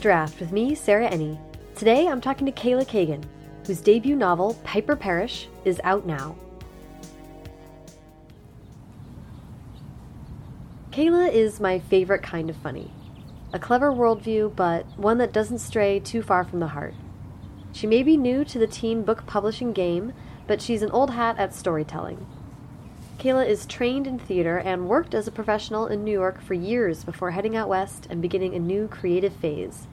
Draft with me, Sarah Ennie. Today I'm talking to Kayla Cagan, whose debut novel, Piper Perish, is out now. Kayla is my favorite kind of funny. A clever worldview, but one that doesn't stray too far from the heart. She may be new to the teen book publishing game, but she's an old hat at storytelling. Kayla is trained in theater and worked as a professional in New York for years before heading out west and beginning a new creative phase.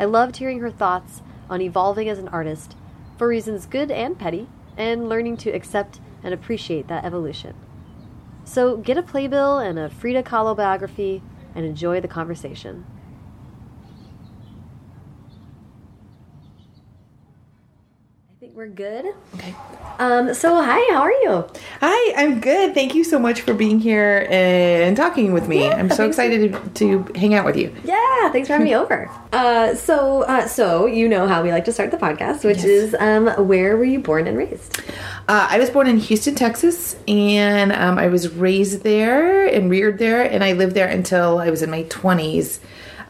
I loved hearing her thoughts on evolving as an artist, for reasons good and petty, and learning to accept and appreciate that evolution. So get a playbill and a Frida Kahlo biography and enjoy the conversation. I think we're good. Okay. Um, so, hi, how are you? Hi, I'm good. Thank you so much for being here and talking with me. Yeah, I'm so excited to, to hang out with you. Yeah, thanks for having me over. Uh, so, uh, so you know how we like to start the podcast, which Yes. is um, where were you born and raised? Uh, I was born in Houston, Texas, and um, I was raised there and reared there, and I lived there until I was in my 20s.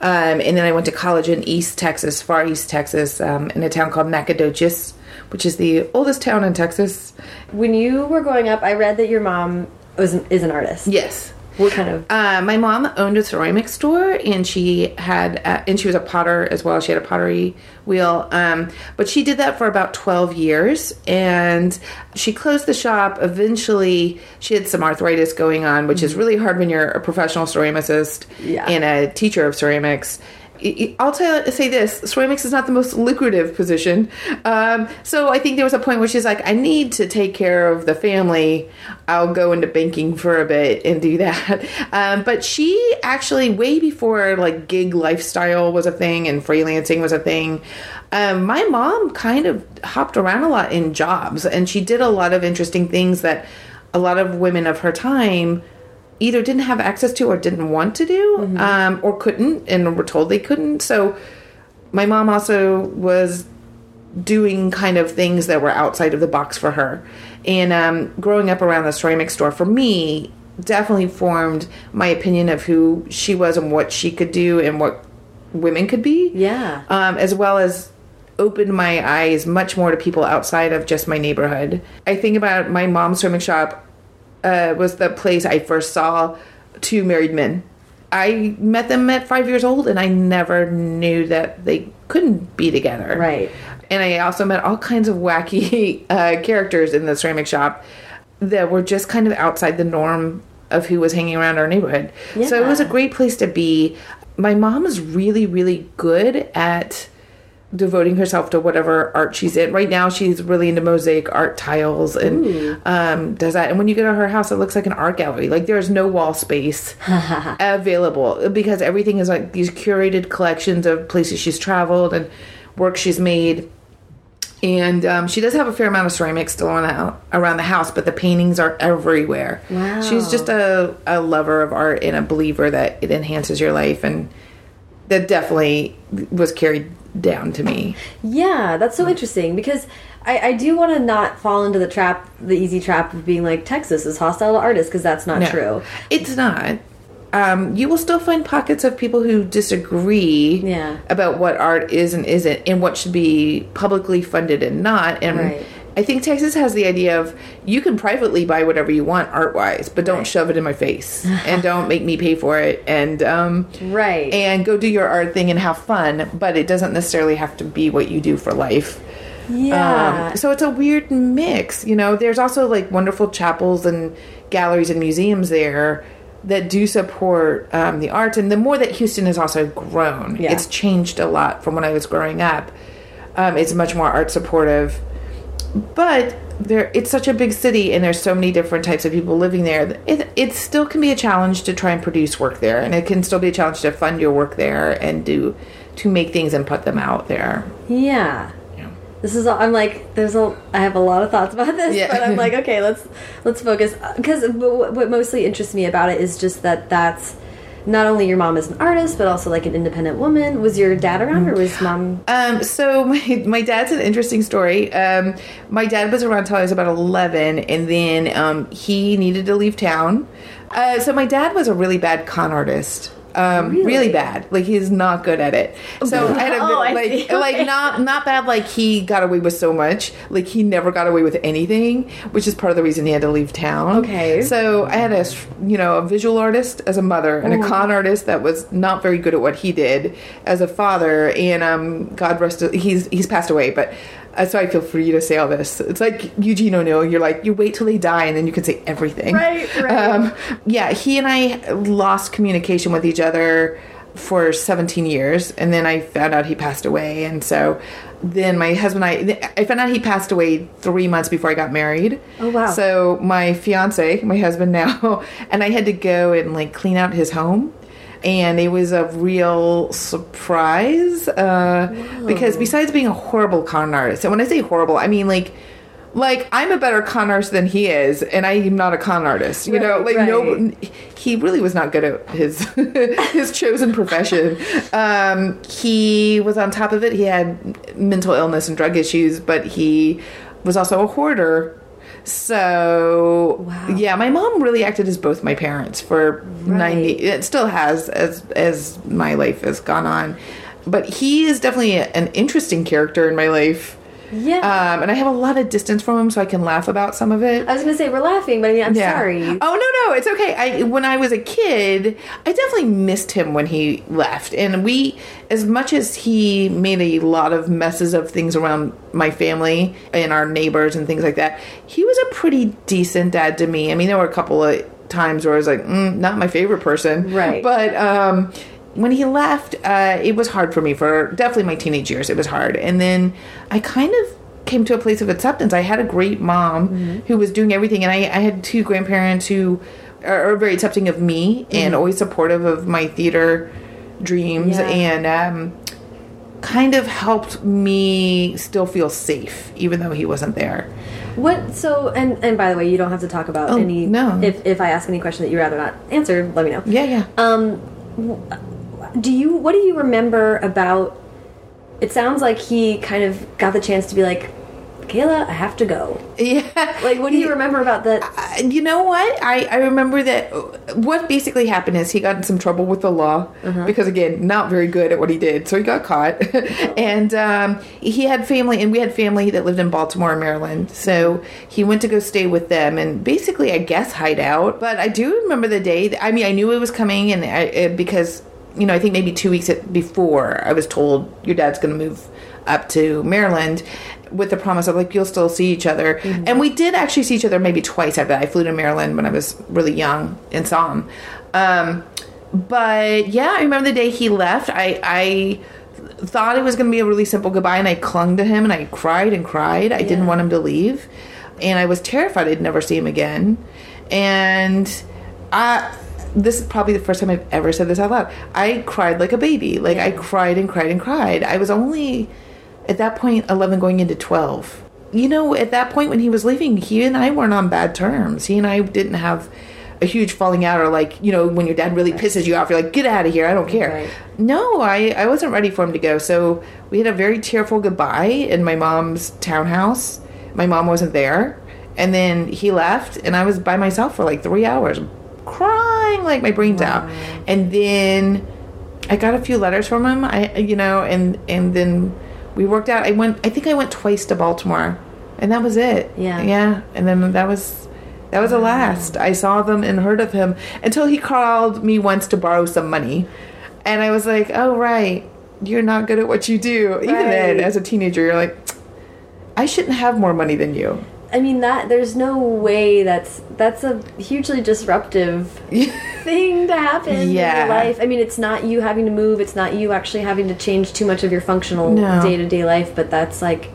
Um, and then I went to college in East Texas, far East Texas, um, in a town called Nacogdoches, which is the oldest town in Texas. When you were growing up, I read that your mom was is an artist. Yes. What kind of? Uh, my mom owned a ceramic store, and she had, uh, and she was a potter as well. She had a pottery wheel, um, but she did that for about twelve years, and she closed the shop. Eventually, she had some arthritis going on, which is really hard when you're a professional ceramicist Yeah. and a teacher of ceramics. I'll tell say this: ceramics is not the most lucrative position. Um, so I think there was a point where she's like, "I need to take care of the family. I'll go into banking for a bit and do that." Um, but she actually, way before like gig lifestyle was a thing and freelancing was a thing, um, my mom kind of hopped around a lot in jobs, and she did a lot of interesting things that a lot of women of her time either didn't have access to or didn't want to do um, or couldn't and were told they couldn't so my mom also was doing kind of things that were outside of the box for her and um, growing up around the ceramic store for me definitely formed my opinion of who she was and what she could do and what women could be Yeah. um, as well as opened my eyes much more to people outside of just my neighborhood. I think about my mom's ceramic shop uh, was the place I first saw two married men. I met them at five years old, and I never knew that they couldn't be together. Right. And I also met all kinds of wacky uh, characters in the ceramic shop that were just kind of outside the norm of who was hanging around our neighborhood. So it was a great place to be. My mom is really, really good at devoting herself to whatever art she's in. Right now, she's really into mosaic art tiles and um, does that. And when you go to her house, it looks like an art gallery. Like there's no wall space available because everything is like these curated collections of places she's traveled and work she's made. And um, she does have a fair amount of ceramics still on the, around the house, but the paintings are everywhere. Wow. She's just a, a lover of art and a believer that it enhances your life. And that definitely was carried down to me. Yeah, that's so interesting because I, I do want to not fall into the trap, the easy trap of being like Texas is hostile to artists because that's not No, true. It's not. Um, you will still find pockets of people who disagree Yeah. about what art is and isn't, and what should be publicly funded and not. And Right. I think Texas has the idea of you can privately buy whatever you want art wise, but don't Right. shove it in my face and don't make me pay for it. And um, Right. and go do your art thing and have fun, but it doesn't necessarily have to be what you do for life. yeah. Um, so it's a weird mix. You know, there's also like wonderful chapels and galleries and museums there that do support um, the arts. And the more that Houston has also grown, Yeah. it's changed a lot from when I was growing up. Um, it's much more art supportive. But there, it's such a big city, and there's so many different types of people living there. It, it still can be a challenge to try and produce work there, and it can still be a challenge to fund your work there and do to make things and put them out there. yeah. Yeah. This is all, I'm like there's a I have a lot of thoughts about this, Yeah. but I'm like okay, let's let's focus because what what mostly interests me about it is just that that's not only your mom is an artist, but also like an independent woman. Was your dad around, or was mom? Um, so my, my dad's an interesting story. Um, my dad was around until I was about 11 and then, um, he needed to leave town. Uh, so my dad was a really bad con artist. Um, really? Really? bad. Like he's not good at it. So I had a Oh, like see. like not not bad. Like he got away with so much. Like he never got away with anything, which is part of the reason he had to leave town. Okay. So I had a you know a visual artist as a mother and Oh. a con artist that was not very good at what he did as a father. And um, God rest he's he's passed away, but. Uh, so I feel free to say all this. It's like Eugene O'Neill. You're like you wait till they die and then you can say everything. Right, right. Um, yeah, he and I lost communication with each other for 17 years, and then I found out he passed away, and so then my husband and I I found out he passed away three months before I got married. Oh, wow. So my fiance, my husband now, and I had to go and like clean out his home. And it was a real surprise uh, because besides being a horrible con artist, and when I say horrible, I mean like like I'm a better con artist than he is, and I am not a con artist. You know, Right, like no, he really was not good at his his chosen profession. Um, he was on top of it. He had mental illness and drug issues, but he was also a hoarder. So Wow. yeah, my mom really acted as both my parents for Right. ninety. It still has as as my life has gone on. But he is definitely a- an interesting character in my life. Yeah. Um, and I have a lot of distance from him, so I can laugh about some of it. I was gonna say we're laughing, but I mean, I'm Yeah. sorry. Oh no, no, it's okay. I when I was a kid, I definitely missed him when he left. And we as much as he made a lot of messes of things around my family and our neighbors and things like that, he was a pretty decent dad to me. I mean, there were a couple of times where I was like, mm, not my favorite person. Right. But um when he left, uh, it was hard for me for definitely my teenage years. It was hard, and then I kind of came to a place of acceptance. I had a great mom Mm-hmm. who was doing everything, and I, I had two grandparents who are, are very accepting of me and always supportive of my theater dreams, Mm-hmm. Yeah. and um, kind of helped me still feel safe, even though he wasn't there. What? So, and and by the way, you don't have to talk about Oh, any. no. If if I ask any question that you rather not answer, let me know. Yeah, yeah. Um, do you? What do you remember about? It sounds like he kind of got the chance to be like, Kayla, I have to go. yeah. Like, what do you remember about that? Uh, you know what? I, I remember that what basically happened is he got in some trouble with the law Uh-huh. because, again, not very good at what he did. So he got caught. and um, he had family, and we had family that lived in Baltimore, Maryland. So he went to go stay with them and basically, I guess, hide out. But I do remember the day. That, I mean, I knew it was coming, and I, uh, because, you know, I think maybe two weeks before I was told your dad's going to move up to Maryland with the promise of like you'll still see each other. And we did actually see each other maybe twice after that. I flew to Maryland when I was really young and saw him. Um, but yeah, I remember the day he left. I I thought it was going to be a really simple goodbye, and I clung to him and I cried and cried. I didn't want him to leave, and I was terrified I'd never see him again. And I. This is probably the first time I've ever said this out loud. I cried like a baby. Like I cried and cried and cried. I was only at that point 11 going into 12 you know at that point when he was leaving he and i weren't on bad terms. He and i didn't have a huge falling out or like you know when your dad really pisses you off you're like get out of here. I don't care. Right. no i i wasn't ready for him to go. So we had a very tearful goodbye in my mom's townhouse. My mom wasn't there. And then he left and i was by myself for like three hours crying like my brains out and then I got a few letters from him. I you know, and and then we worked out. I went. I think I went twice to Baltimore, and that was it. Yeah. yeah. And then that was that was the last I saw them and heard of him until he called me once to borrow some money, and I was like, oh right, you're not good at what you do. Even then, as a teenager, you're like, I shouldn't have more money than you. I mean that there's no way that's that's a hugely disruptive thing to happen in your life. I mean, it's not you having to move. It's not you actually having to change too much of your functional day to day life. But that's like,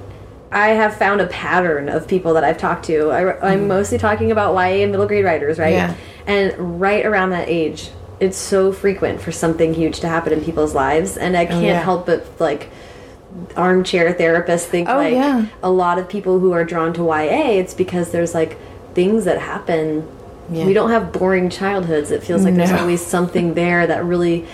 I have found a pattern of people that I've talked to. I, I'm mostly talking about YA and middle grade writers, right? Mm-hmm. Yeah. And right around that age, it's so frequent for something huge to happen in people's lives, and I can't Oh, yeah. help but like armchair therapists think Oh, like yeah. a lot of people who are drawn to YA, it's because there's like things that happen. Yeah. We don't have boring childhoods. It feels like there's always something there that really.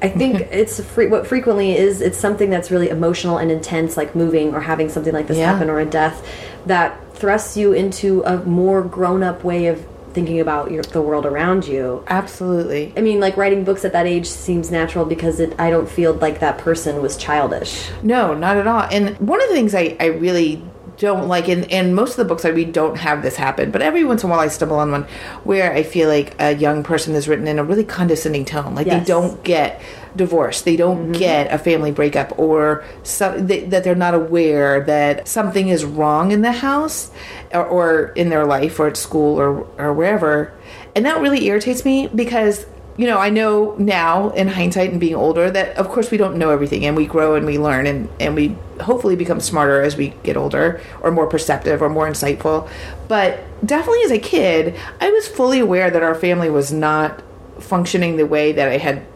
I think it's fre- what frequently is. It's something that's really emotional and intense, like moving or having something like this Yeah. happen or a death, that thrusts you into a more grown-up way of thinking about your, the world around you. Absolutely. I mean, like writing books at that age seems natural because it, I don't feel like that person was childish. No, not at all. And one of the things I, I really don't like, and, and most of the books I read don't have this happen, but every once in a while I stumble on one where I feel like a young person is written in a really condescending tone. Like Yes. they don't get divorced, they don't mm-hmm. get a family breakup, or some, they, that they're not aware that something is wrong in the house or, or in their life or at school or, or wherever. And that really irritates me because you know, I know now in hindsight and being older that of course we don't know everything and we grow and we learn and, and we hopefully become smarter as we get older or more perceptive or more insightful. But definitely as a kid, I was fully aware that our family was not functioning the way that I had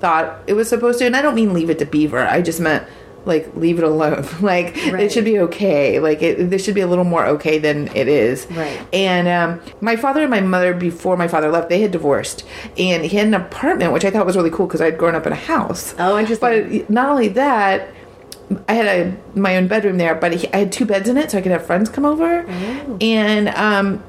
thought it was supposed to. And I don't mean leave it to beaver. I just meant like leave it alone. like it should be okay. Like it, this should be a little more okay than it is. Right. And um, my father and my mother, before my father left, they had divorced, and he had an apartment, which I thought was really cool because I'd grown up in a house. Oh, interesting. But not only that, I had a my own bedroom there, but he, I had two beds in it, so I could have friends come over, Oh. and um,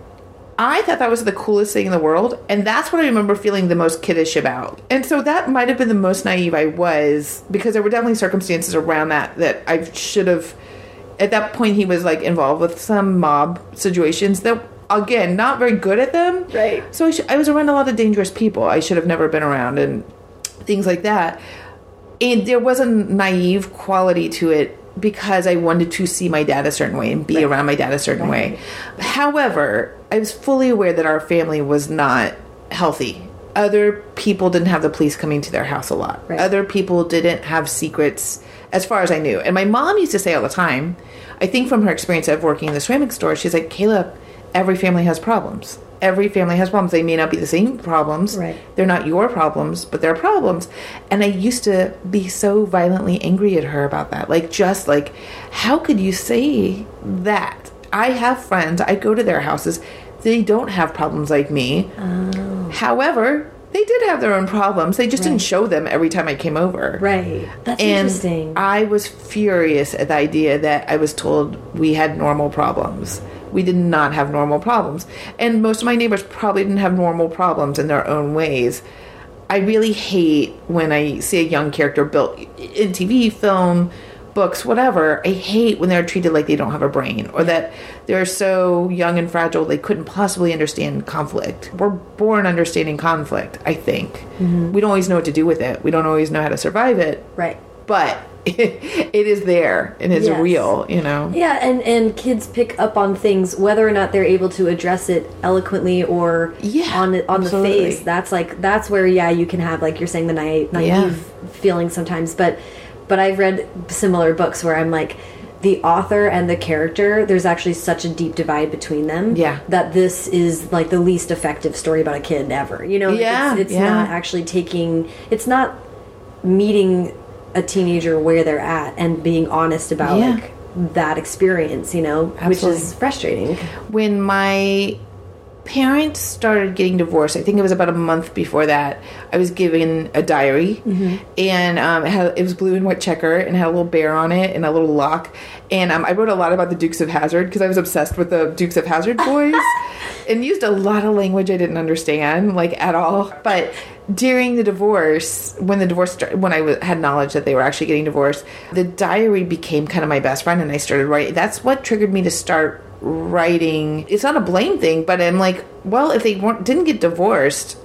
I thought that was the coolest thing in the world, and that's what I remember feeling the most kiddish about. And so that might have been the most naive I was because there were definitely circumstances around that that I should have. At that point, he was like involved with some mob situations that, again, not very good at them. Right. So I, sh- I was around a lot of dangerous people I should have never been around, and things like that. And there was a naive quality to it because I wanted to see my dad a certain way and be Right. around my dad a certain way. However, I was fully aware that our family was not healthy. Other people didn't have the police coming to their house a lot. Right. Other people didn't have secrets, as far as I knew. And my mom used to say all the time, I think from her experience of working in the ceramic store, she's like, Kayla, every family has problems. Every family has problems. They may not be the same problems. Right. They're not your problems, but they're problems. And I used to be so violently angry at her about that. Like, just like, how could you say that? I have friends, I go to their houses, they don't have problems like me. Oh. However, they did have their own problems. They just didn't show them every time I came over. Right. That's And interesting. I was furious at the idea that I was told we had normal problems. We did not have normal problems. And most of my neighbors probably didn't have normal problems in their own ways. I really hate when I see a young character built in TV, film, books, whatever. I hate when they're treated like they don't have a brain or that they're so young and fragile they couldn't possibly understand conflict. We're born understanding conflict, I think. Mm-hmm. We don't always know what to do with it, we don't always know how to survive it right. but it is there and it's Yes. real, you know. Yeah, and and kids pick up on things whether or not they're able to address it eloquently or Yeah, on the, on the face. That's like that's where yeah you can have like you're saying the naive, naive Yeah. feeling sometimes. But but I've read similar books where I'm like the author and the character there's actually such a deep divide between them Yeah. that this is like the least effective story about a kid ever you know Yeah, it's, it's yeah. not actually taking it's not meeting a teenager where they're at and being honest about Yeah. like that experience, you know, which is frustrating. When my parents started getting divorced, I think it was about a month before that, I was given a diary and um, it, had, it was blue and white checker and had a little bear on it and a little lock. And um, I wrote a lot about the Dukes of Hazard because I was obsessed with the Dukes of Hazard boys and used a lot of language I didn't understand, like at all. But during the divorce, when the divorce, when I had knowledge that they were actually getting divorced, the diary became kind of my best friend, and I started writing. That's what triggered me to start writing. It's not a blame thing, but I'm like, well, if they weren't didn't get divorced.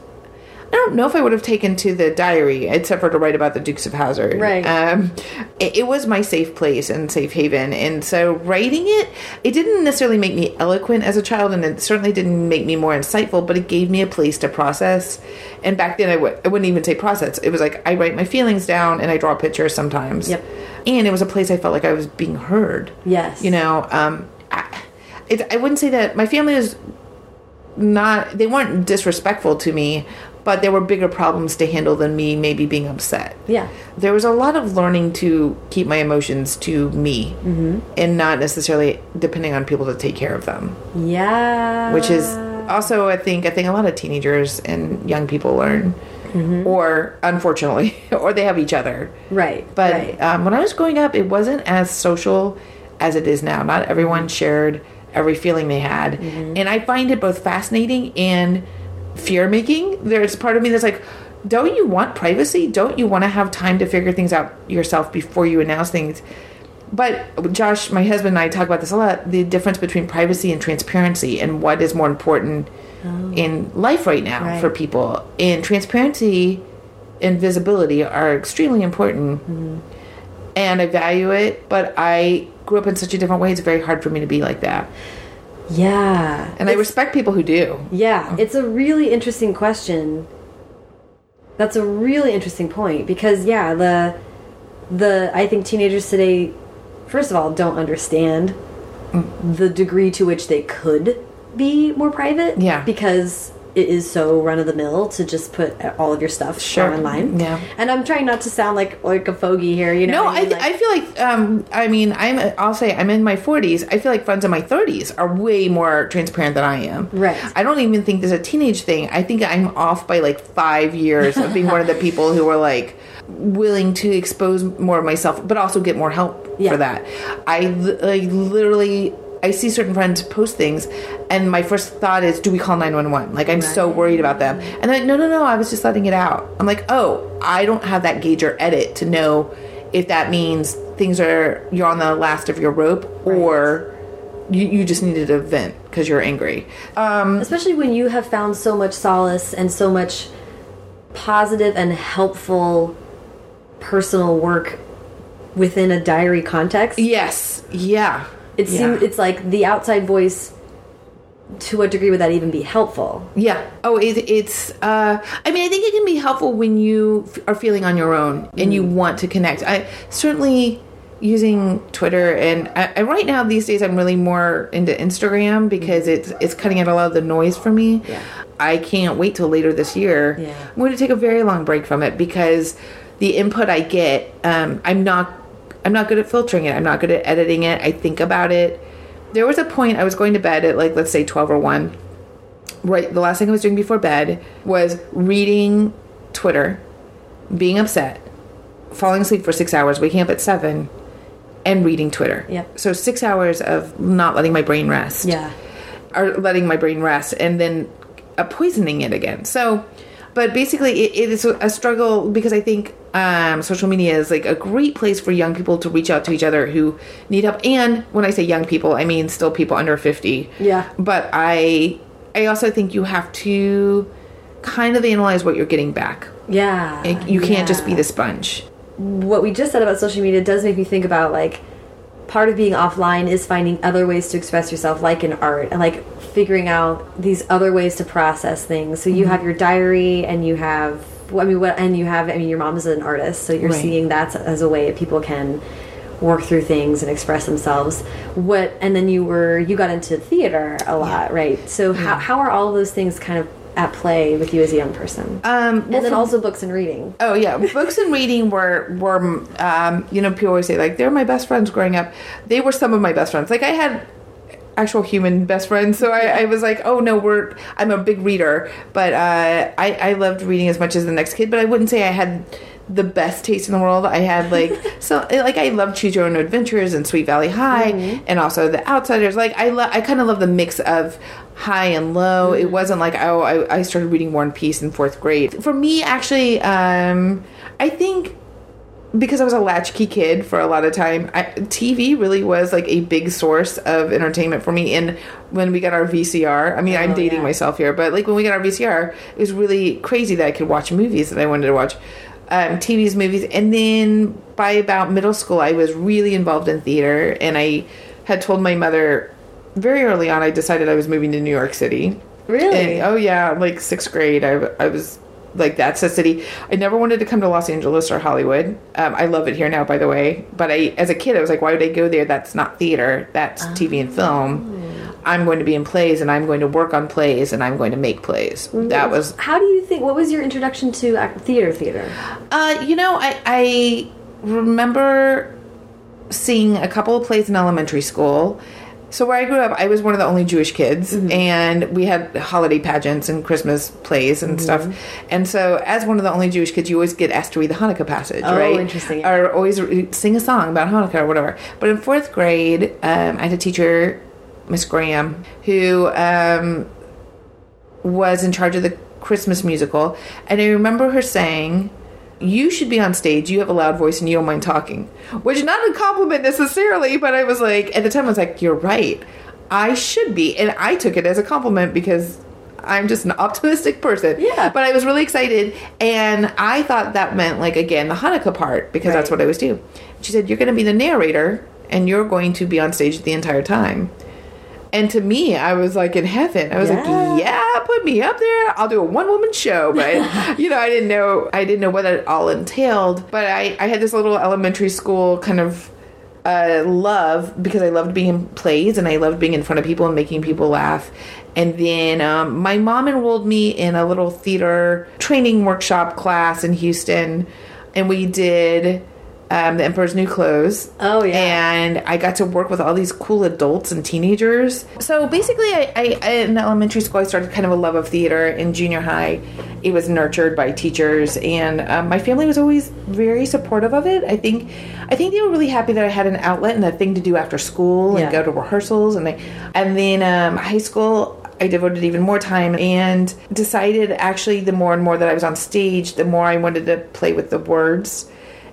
I don't know if I would have taken to the diary except for to write about the Dukes of Hazard. Right. Um, it, it was my safe place and safe haven, and so writing it, it didn't necessarily make me eloquent as a child, and it certainly didn't make me more insightful. But it gave me a place to process. And back then, I w- I wouldn't even say process. It was like I write my feelings down and I draw pictures sometimes. Yep. And it was a place I felt like I was being heard. Yes. You know, um, I, it, I wouldn't say that my family was not they weren't disrespectful to me but there were bigger problems to handle than me maybe being upset Yeah. there was a lot of learning to keep my emotions to me Mm-hmm. and not necessarily depending on people to take care of them Yeah. which is also i think i think a lot of teenagers and young people learn Mm-hmm. or unfortunately or they have each other right. but right. um, when I was growing up, it wasn't as social as it is now. Not everyone shared every feeling they had. And I find it both fascinating and fear making. There's part of me that's like, don't you want privacy? Don't you want to have time to figure things out yourself before you announce things? But Josh, my husband and I talk about this a lot the difference between privacy and transparency and what is more important oh. in life right now Right. for people. And transparency and visibility are extremely important. Mm-hmm. And I value it, but I grew up in such a different way, it's very hard for me to be like that. Yeah. And I respect people who do. Yeah, it's a really interesting question. That's a really interesting point because yeah, the the I think teenagers today first of all don't understand mm. the degree to which they could be more private Yeah. because it is so run of the mill to just put all of your stuff Sure. online. Yeah. And I'm trying not to sound like like a fogey here, you know. No, I, mean? th- I feel like um, I mean I'm I'll say I'm in my 40s. I feel like friends in my 30s are way more transparent than I am. Right. I don't even think there's a teenage thing. I think I'm off by like five years of being one of the people who are like willing to expose more of myself, but also get more help Yeah. for that. I like literally. I see certain friends post things, and my first thought is, "Do we call nine one one?" Like I'm so worried about them, and they're like, "No, no, no, I was just letting it out." I'm like, "Oh, I don't have that gauge or edit to know if that means things are you're on the last of your rope or you, you just needed to vent because you're angry." Um, especially when you have found so much solace and so much positive and helpful personal work within a diary context. yes, yeah, It yeah. seems it's like the outside voice. To what degree would that even be helpful? Yeah. Oh, it, it's. Uh, I mean, I think it can be helpful when you f- are feeling on your own and you want to connect. I certainly using Twitter and I, I, right now these days I'm really more into Instagram because it's it's cutting out a lot of the noise for me. Yeah. I can't wait till later this year. Yeah. I'm going to take a very long break from it because the input I get, um, I'm not I'm not good at filtering it. I'm not good at editing it. I think about it. There was a point I was going to bed at like let's say 12 or 1 right the last thing I was doing before bed was reading Twitter, being upset, falling asleep for six hours, waking up at seven, and reading Twitter. Yep. So six hours of not letting my brain rest. Yeah. Or letting my brain rest and then uh, poisoning it again. So, but basically, it, it is a struggle because I think um, social media is like a great place for young people to reach out to each other who need help. And when I say young people, I mean still people under fifty. Yeah. But I, I also think you have to kind of analyze what you're getting back. Yeah. Like, you can't just be the sponge. what we just said about social media does make me think about like part of being offline is finding other ways to express yourself like in art and like figuring out these other ways to process things. So you have your diary and you have i mean what and you have i mean your mom is an artist so you're Right. seeing that as a way that people can work through things and express themselves. What and then you were you got into theater a lot right? So how, how are all of those things kind of at play with you as a young person? Um, well, and then also books and reading. Oh yeah, books and reading were were um, you know people always say like they're my best friends growing up. They were some of my best friends. Like I had actual human best friend. so I, I was like, oh no, we're I'm a big reader, but uh, I I loved reading as much as the next kid. But I wouldn't say I had the best taste in the world. I had like so like I love Choose Your Own Adventures and Sweet Valley High, and also The Outsiders. Like I lo- I kind of love the mix of high and low. It wasn't like oh I, I started reading War and Peace in fourth grade. For me, actually, um, I think because I was a latchkey kid for a lot of time, I, TV really was like a big source of entertainment for me. And when we got our VCR, I mean, I'm Oh, dating yeah. myself here, but like when we got our VCR, it was really crazy that I could watch movies that I wanted to watch, um, TV's movies. And then by about middle school, I was really involved in theater, and I had told my mother very early on. I decided I was moving to New York City. Really? And, oh yeah, like sixth grade, I, I was like that's a city. I never wanted to come to Los Angeles or Hollywood. Um, I love it here now, by the way. But I, as a kid, I was like, why would I go there? That's not theater. That's TV and film. I'm going to be in plays, and I'm going to work on plays, and I'm going to make plays. That was How do you think? What was your introduction to theater? Theater. uh, you know, I, I remember seeing a couple of plays in elementary school. So where I grew up, I was one of the only Jewish kids, and we had holiday pageants and Christmas plays and stuff. And so, as one of the only Jewish kids, you always get asked to read the Hanukkah passage, Oh, right? interesting. Or always sing a song about Hanukkah or whatever. But in fourth grade, um, I had a teacher Miss Graham, who um, was in charge of the Christmas musical. And I remember her saying, You should be on stage. You have a loud voice and you don't mind talking. Which is not a compliment necessarily, but I was like, at the time, I was like, You're right. I should be. And I took it as a compliment because I'm just an optimistic person. Yeah. But I was really excited. And I thought that meant, like, again, the Hanukkah part because that's what I was doing. She said, You're going to be the narrator and you're going to be on stage the entire time. And to me, I was like in heaven. I was Yeah. like, yeah, put me up there. I'll do a one woman show. But, you know, I didn't know, I didn't know what it all entailed. But I, I had this little elementary school kind of uh, love because I loved being in plays and I loved being in front of people and making people laugh. And then um, my mom enrolled me in a little theater training workshop class in Houston. And we did um, The Emperor's New Clothes. Oh, yeah. And I got to work with all these cool adults and teenagers. So basically, I, I, I in elementary school, I started kind of a love of theater. In junior high, it was nurtured by teachers, and um, my family was always very supportive of it. I think, I think they were really happy that I had an outlet and a thing to do after school and Yeah. go to rehearsals, and they, and then um, high school. I devoted even more time and decided actually the more and more that I was on stage, the more I wanted to play with the words.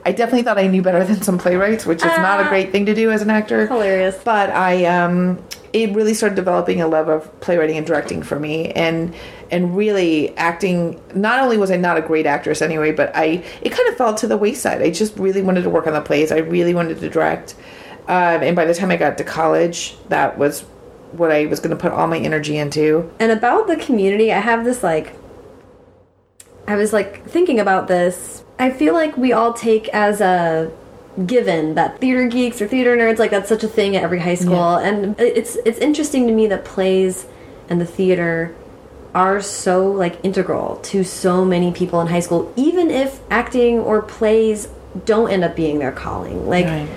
I definitely thought I knew better than some playwrights, which is not a Ah. great thing to do as an actor. Hilarious. But I, um, it really started developing a love of playwriting and directing for me, and and really acting. Not only was I not a great actress anyway, but I it kind of fell to the wayside. I just really wanted to work on the plays. I really wanted to direct, um, and by the time I got to college, that was what I was going to put all my energy into. And about the community, I have this like. I was like thinking about this. I feel like we all take as a given that theater geeks or theater nerds like that's such a thing at every high school Yeah. and it's it's interesting to me that plays and the theater are so like integral to so many people in high school even if acting or plays don't end up being their calling like Right.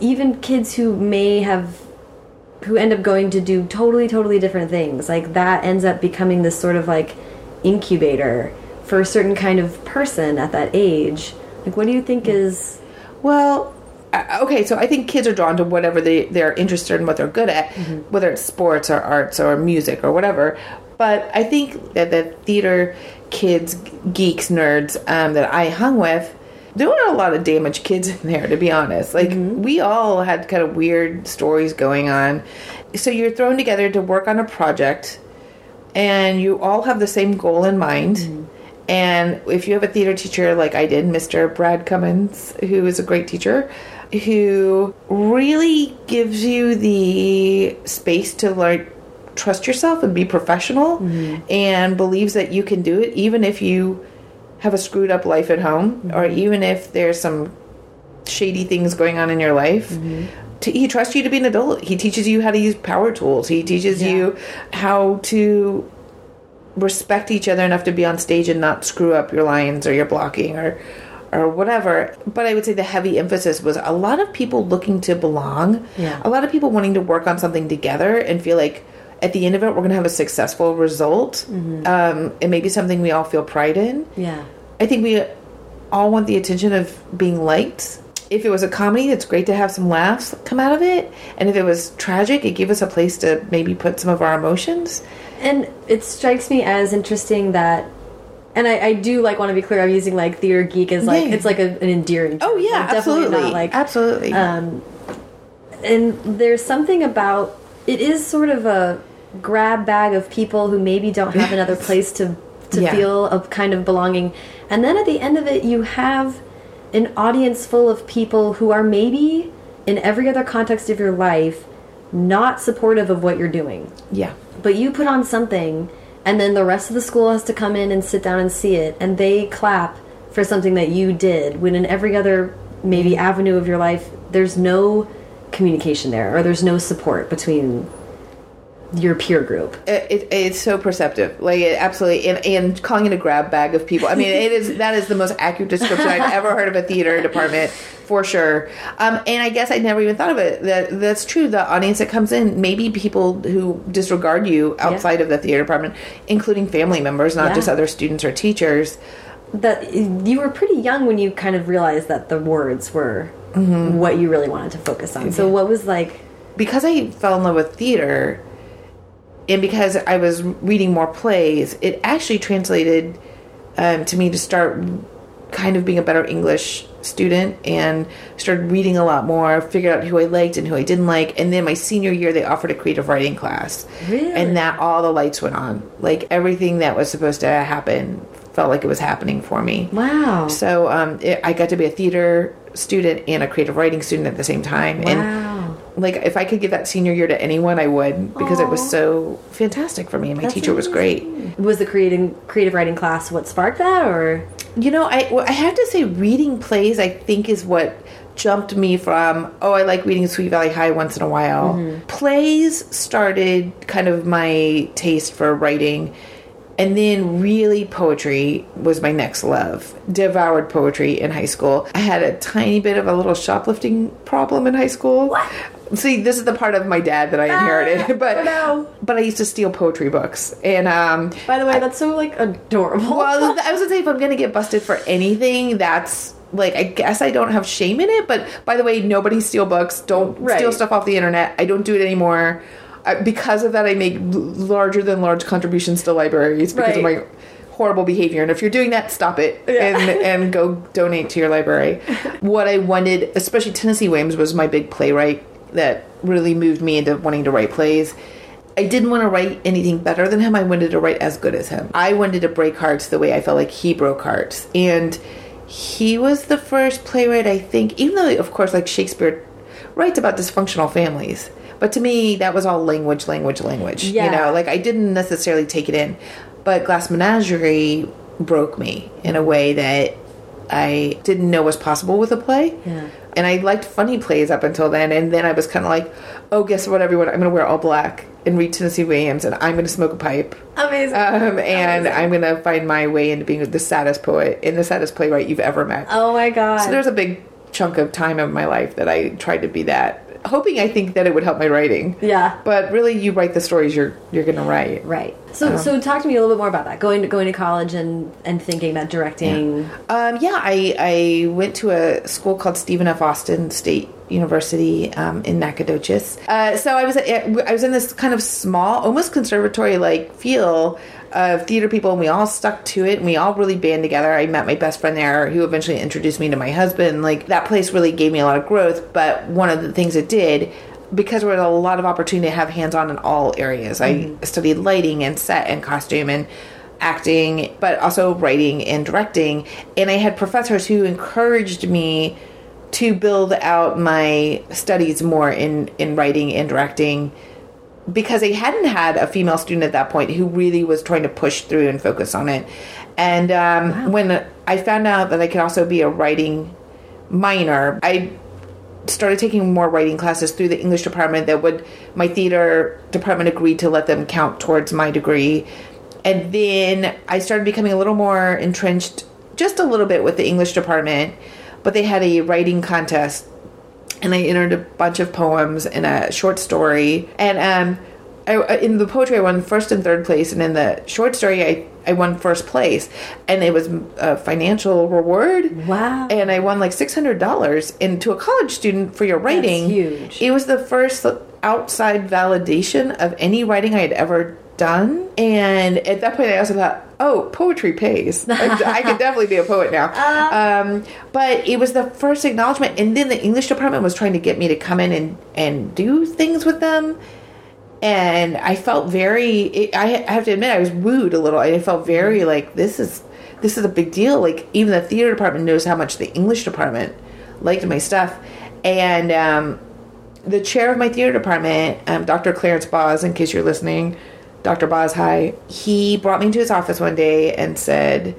even kids who may have who end up going to do totally totally different things like that ends up becoming this sort of like incubator for a certain kind of person at that age like what do you think is Well, uh, okay, so I think kids are drawn to whatever they, they're interested in, what they're good at, whether it's sports or arts or music or whatever. But I think that the theater kids, geeks, nerds um, that I hung with, there were a lot of damaged kids in there, to be honest. Like, we all had kind of weird stories going on. So you're thrown together to work on a project, and you all have the same goal in mind. And if you have a theater teacher like I did, Mr. Brad Cummins, who is a great teacher, who really gives you the space to like trust yourself and be professional mm-hmm. and believes that you can do it even if you have a screwed up life at home mm-hmm. or even if there's some shady things going on in your life. Mm-hmm. To, he trusts you to be an adult. He teaches you how to use power tools. He teaches you how to respect each other enough to be on stage and not screw up your lines or your blocking or or whatever. But I would say the heavy emphasis was a lot of people looking to belong. Yeah. A lot of people wanting to work on something together and feel like at the end of it we're going to have a successful result. Um, and maybe something we all feel pride in. yeah I think we all want the attention of being liked. If it was a comedy, it's great to have some laughs come out of it. And if it was tragic, it gave us a place to maybe put some of our emotions. And it strikes me as interesting that and I, I do like want to be clear i'm using like theater geek as like Yeah. it's like a, an endearing Oh yeah, Like, definitely absolutely, not like absolutely. um, and there's something about it is sort of a grab bag of people who maybe don't have another place to to Yeah. feel a kind of belonging and then at the end of it you have an audience full of people who are maybe in every other context of your life not supportive of what you're doing yeah, but you put on something and then the rest of the school has to come in and sit down and see it and they clap for something that you did when in every other maybe avenue of your life there's no communication there or there's no support between your peer group it, it, it's so perceptive. Like it absolutely, and, and calling it a grab bag of people. I mean, it is that is the most accurate description I've ever heard of a theater department for sure. Um, and I guess I never even thought of it. That that's true. The audience that comes in, maybe people who disregard you outside of the theater department, including family members, not Yeah. just other students or teachers. that you were pretty young when you kind of realized that the words were what you really wanted to focus on so what was like because I fell in love with theater and because I was reading more plays, it actually translated um, to me to start kind of being a better English student and started reading a lot more, figured out who I liked and who I didn't like. And then my senior year, they offered a creative writing class. Really? And that all the lights went on. Like everything that was supposed to happen felt like it was happening for me. Wow. So um, it, I got to be a theater student and a creative writing student at the same time. And Wow. Like if I could give that senior year to anyone, I would because it was so fantastic for me. And my That's teacher was great. Was the creating creative writing class what sparked that, or You know, I well, I have to say, reading plays I think is what jumped me from oh I like reading Sweet Valley High once in a while. Mm-hmm. Plays started kind of my taste for writing. And then, really, poetry was my next love. Devoured poetry in high school. I had a tiny bit of a little shoplifting problem in high school. What? See, this is the part of my dad that I inherited, but oh no. but I used to steal poetry books, and um, By the way, that's so like adorable. well, I was gonna say if I'm gonna get busted for anything, that's like I guess I don't have shame in it. But by the way, nobody steal books. Don't Right. steal stuff off the internet. I don't do it anymore. I, because of that, I make larger than large contributions to libraries because of my horrible behavior. And if you're doing that, stop it Yeah. and and go donate to your library. what I wanted, especially Tennessee Williams, was my big playwright that really moved me into wanting to write plays. I didn't want to write anything better than him. I wanted to write as good as him. I wanted to break hearts the way I felt like he broke hearts. And he was the first playwright, I think, even though, of course, like Shakespeare writes about dysfunctional families. But to me, that was all language, language, language. Yeah. You know, like I didn't necessarily take it in. But Glass Menagerie broke me in a way that I didn't know was possible with a play. Yeah. And I liked funny plays up until then. And then I was kind of like, oh, guess what, everyone? I'm going to wear all black and read Tennessee Williams and I'm going to smoke a pipe. Amazing. Um, and I'm going to find my way into being the saddest poet and the saddest playwright you've ever met. oh my god. So there's a big chunk of time of my life that I tried to be that, hoping I think that it would help my writing. yeah. But really, you write the stories you're you're going to write. Right. So so talk to me a little bit more about that. Going to going to college and and thinking about directing. Um, yeah, I, I went to a school called Stephen F. Austin State University um, in Nacogdoches. Uh, so I was I was in this kind of small, almost conservatory like feel of theater people, and we all stuck to it, and we all really band together. I met my best friend there, who eventually introduced me to my husband. Like that place really gave me a lot of growth. But one of the things it did because there was a lot of opportunity to have hands on in all areas. I studied lighting and set and costume and acting, but also writing and directing. And I had professors who encouraged me to build out my studies more in, in writing and directing because I hadn't had a female student at that point who really was trying to push through and focus on it. And um, when I found out that I could also be a writing minor, I started taking more writing classes through the English department that would my theater department agreed to let them count towards my degree. And then I started becoming a little more entrenched just a little bit with the English department, but they had a writing contest and I entered a bunch of poems and a short story. And um, I, in the poetry, I won first and third place, and in the short story, I I won first place, and it was a financial reward. Wow. And I won like six hundred dollars. And to a college student for your writing, huge. It was the first outside validation of any writing I had ever done. And at that point, I also thought, oh, poetry pays. I, I could definitely be a poet now. um, but it was the first acknowledgement. And then the English department was trying to get me to come in and, and do things with them. And I felt very, it, I have to admit, I was wooed a little. I felt very like, this is, this is a big deal. Like, even the theater department knows how much the English department liked my stuff. And, um, the chair of my theater department, um, Dr. Clarence Boz, in case you're listening, Dr. Boz, hi. He brought me into his office one day and said,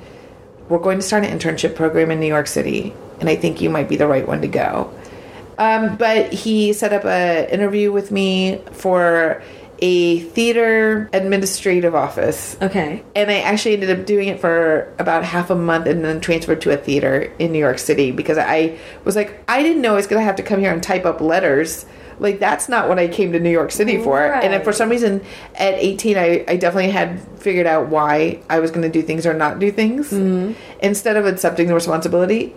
We're going to start an internship program in New York City, and I think you might be the right one to go. Um, but he set up an interview with me for a theater administrative office. Okay. And I actually ended up doing it for about half a month and then transferred to a theater in New York City because I was like, I didn't know I was going to have to come here and type up letters. Like, that's not what I came to New York City for. And then for some reason, at 18, I, I definitely had figured out why I was going to do things or not do things. Instead of accepting the responsibility,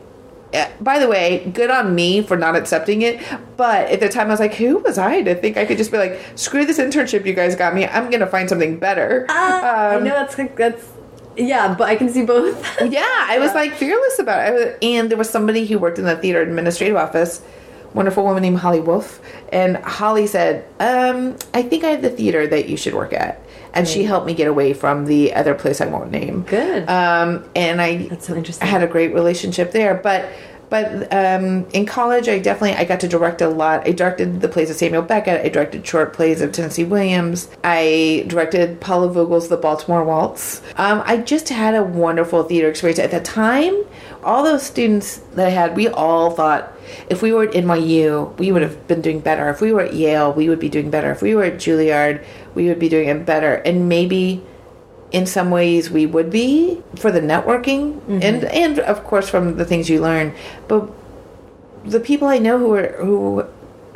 by the way, good on me for not accepting it. But at the time, I was like, who was I to think I could just be like, screw this internship you guys got me. I'm gonna find something better. Uh, I Um, know that's that's yeah, but I can see both. yeah, I was like fearless about it. I was, and there was somebody who worked in the theater administrative office, wonderful woman named Holly Wolf. And Holly said, um, I think I have the theater that you should work at. And she helped me get away from the other place I won't name. Good. Um, and I That's so interesting. I had a great relationship there. But but um, in college, I definitely I got to direct a lot. I directed the plays of Samuel Beckett. I directed short plays of Tennessee Williams. I directed Paula Vogel's The Baltimore Waltz. Um, I just had a wonderful theater experience at the time. All those students that I had, we all thought if we were at NYU, we would have been doing better. If we were at Yale, we would be doing better. If we were at Juilliard, we would be doing it better. And maybe in some ways we would be for the networking and and of course from the things you learn. But the people i know who are who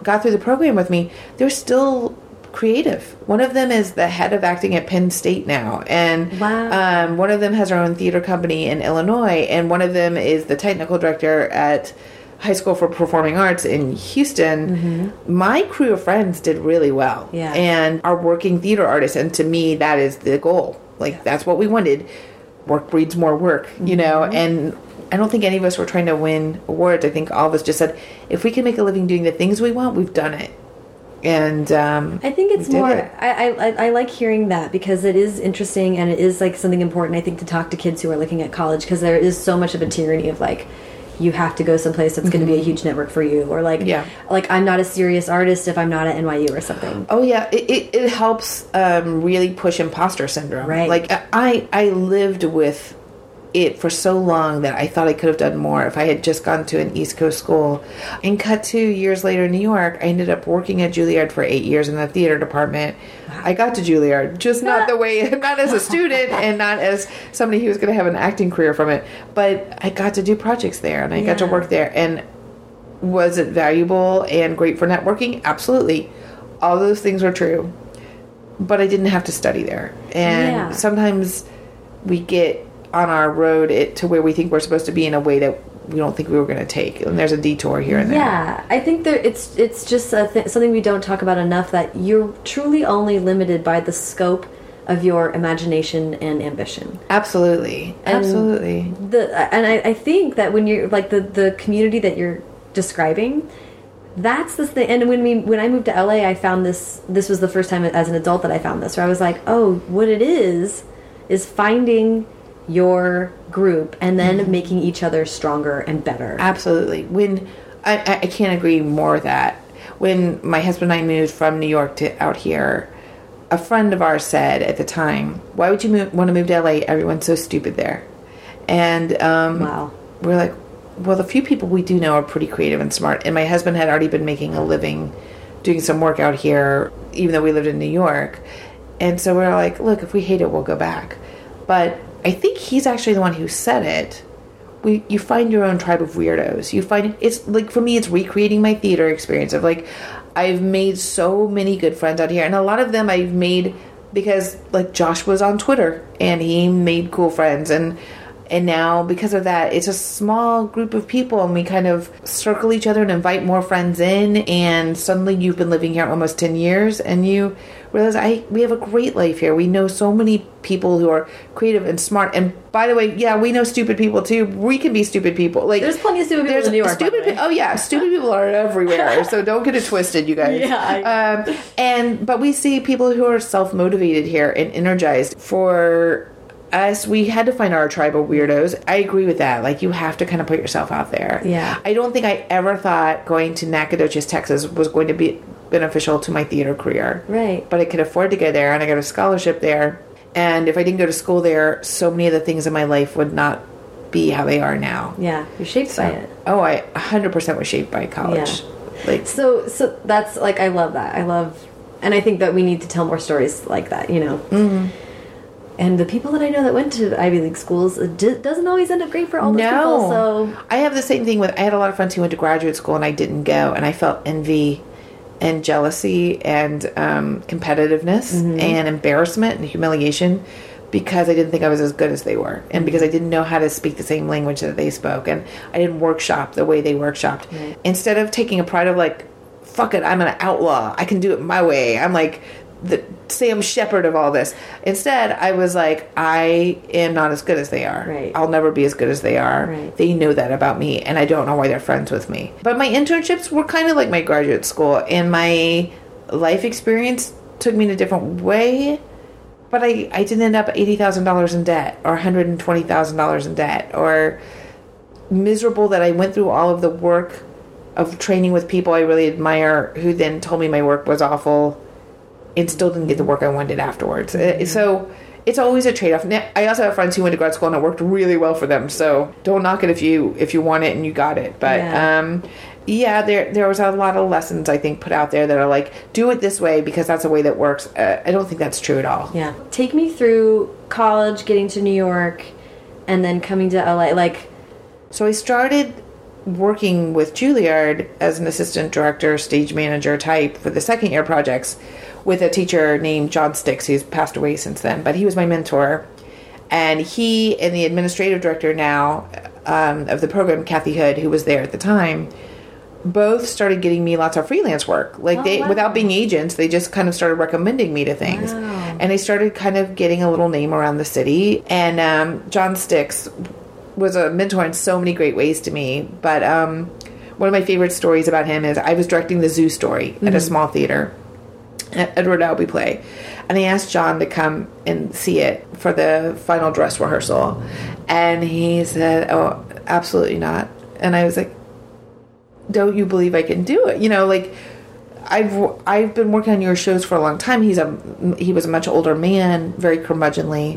got through the program with me they're still creative. One of them is the head of acting at penn state now. And Wow. um, one of them has her own theater company in illinois. And one of them is the technical director at high school for performing arts in houston my crew of friends did really well Yeah. and are working theater artists and to me that is the goal like that's what we wanted work breeds more work you know and i don't think any of us were trying to win awards i think all of us just said if we can make a living doing the things we want we've done it and um I think it's more. it. I, I I like hearing that because it is interesting and it is like something important. I think to talk to kids who are looking at college because there is so much of a tyranny of like you have to go someplace that's going to be a huge network for you or like Mm-hmm. Yeah. like I'm not a serious artist if I'm not at NYU or something. Oh yeah, it, it, it helps um, really push imposter syndrome. Right. Like I I lived with it for so long that I thought I could have done more if I had just gone to an East Coast school. And cut to years later in New York, I ended up working at Juilliard for eight years in the theater department. I got to Juilliard, just not the way, not as a student and not as somebody who was going to have an acting career from it, but I got to do projects there and I got to work there. And was it valuable and great for networking? Absolutely. All those things were true. But I didn't have to study there. And Yeah. sometimes we get on our road it, to where we think we're supposed to be in a way that we don't think we were going to take. And there's a detour here and there. Yeah, I think there it's it's just a th something we don't talk about enough that you're truly only limited by the scope of your imagination and ambition. Absolutely. Absolutely. the and I, I think that when you're like the the community that you're describing that's the thing and when we when i moved to la i found this this was the first time as an adult that i found this where i was like oh what it is is finding your group and then making each other stronger and better Absolutely. When I, I I can't agree more with that. When my husband and I moved from New York to out here, a friend of ours said at the time, "Why would you move, want to move to LA? Everyone's so stupid there." And um, Wow. we're like, "Well, the few people we do know are pretty creative and smart." And my husband had already been making a living doing some work out here, even though we lived in New York. And so we're like, "Look, if we hate it, we'll go back." But I think he's actually the one who said it we you find your own tribe of weirdos. You find it's like for me it's recreating my theater experience of like I've made so many good friends out here and a lot of them I've made because like Josh was on Twitter and he made cool friends and and now because of that it's a small group of people and we kind of circle each other and invite more friends in and suddenly you've been living here almost 10 years and you realize I we have a great life here. We know so many people who are creative and smart. And by the way, yeah, we know stupid people too. We can be stupid people. Like There's plenty of stupid people there's in New York, Stupid, pe- oh yeah, stupid people are everywhere. So don't get it twisted, you guys. Yeah, Um, and but we see people who are self motivated here and energized for. Us, we had to find our tribe of weirdos. I agree with that. Like, you have to kind of put yourself out there. Yeah. I don't think I ever thought going to Nacogdoches, Texas was going to be beneficial to my theater career Right. but I could afford to go there and I got a scholarship there. And if I didn't go to school there, so many of the things in my life would not be how they are now. yeah you're shaped by it Oh, I 100% was shaped by college. Yeah. Like, So so that's like I love that. I love and I think that we need to tell more stories like that, you know. Mm-hmm. And the people that I know that went to Ivy League schools, it doesn't always end up great for all those people. So I have the same thing with. I had a lot of friends who went to graduate school and I didn't go, and I felt envy and jealousy and um, competitiveness Mm-hmm. and embarrassment and humiliation because I didn't think I was as good as they were, and because I didn't know how to speak the same language that they spoke, and I didn't workshop the way they workshopped. Instead of taking a pride of like, fuck it, I'm an outlaw, I can do it my way. I'm like the Sam Shepard of all this. Instead, I was like, I am not as good as they are. Right. I'll never be as good as they are. Right. They know that about me, and I don't know why they're friends with me. But my internships were kind of like my graduate school, and my life experience took me in a different way. But I, I didn't end up $80,000 in debt or $120,000 in debt or miserable that I went through all of the work of training with people I really admire who then told me my work was awful and still didn't get the work I wanted afterwards. Uh, So it's always a trade off. I also have friends who went to grad school and it worked really well for them. So don't knock it if you if you want it and you got it. But Yeah. um, yeah, there there was a lot of lessons I think put out there that are like do it this way because that's a way that works. Uh, I don't think that's true at all. Yeah. Take me through college, getting to New York, and then coming to LA. Like, So I started working with Juilliard as an assistant director, stage manager type for the second year projects with a teacher named John Stix, who's passed away since then, but he was my mentor. And he and the administrative director now um, of the program, Kathy Hood, who was there at the time, both started getting me lots of freelance work. Like Oh, they, wow. without being agents, they just kind of started recommending me to things, Wow. and I started kind of getting a little name around the city. And um, John Stix was a mentor in so many great ways to me. But um, one of my favorite stories about him is I was directing the Zoo Story at a small theater, at Edward Albee play, and he asked John to come and see it for the final dress rehearsal, and he said, "Oh, absolutely not." And I was like, "Don't you believe I can do it?" You know, like. I've I've been working on your shows for a long time. He's a he was a much older man, very curmudgeonly,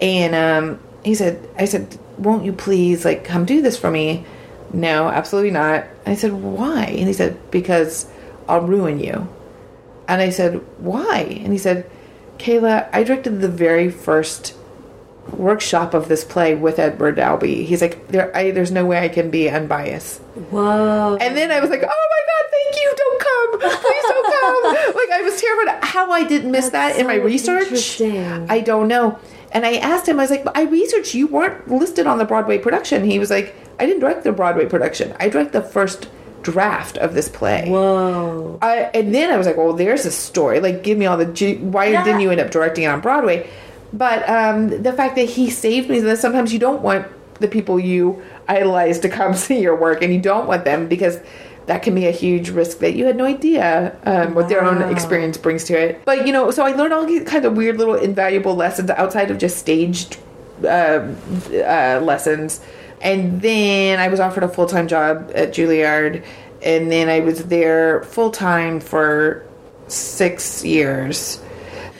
and um, he said, "I said, won't you please like come do this for me?" No, absolutely not. I said, "Why?" And he said, "Because I'll ruin you." And I said, "Why?" And he said, "Kayla, I directed the very first workshop of this play with Edward Albee. He's like, there, I, there's no way I can be unbiased." whoa. And then I was like, "Oh my god, thank you! Don't come, please don't come!" like I was terrified. How I didn't miss That's that in my research. I don't know. And I asked him, I was like, "I researched you weren't listed on the Broadway production." He was like, "I didn't direct the Broadway production. I direct the first draft of this play." whoa. I, and then I was like, well, there's a story. Like, give me all the. Why Yeah. didn't you end up directing it on Broadway? But um, the fact that he saved me, that sometimes you don't want the people you idolize to come see your work, and you don't want them because that can be a huge risk that you had no idea um, what their own experience brings to it. But you know, so I learned all these kind of weird little invaluable lessons outside of just staged uh, uh, lessons. And then I was offered a full time job at Juilliard, and then I was there full time for six years.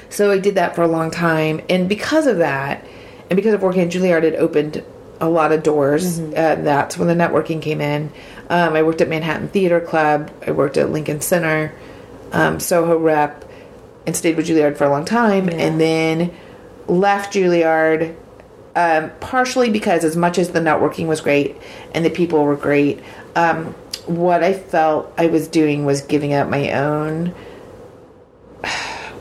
So I did that for a long time, and because of that, and because of working at Juilliard, it opened a lot of doors. Uh, that's when the networking came in. Um, I worked at Manhattan Theater Club. I worked at Lincoln Center, um, Soho Rep, and stayed with Juilliard for a long time, and then left Juilliard um, partially because as much as the networking was great and the people were great, um, what I felt I was doing was giving up my own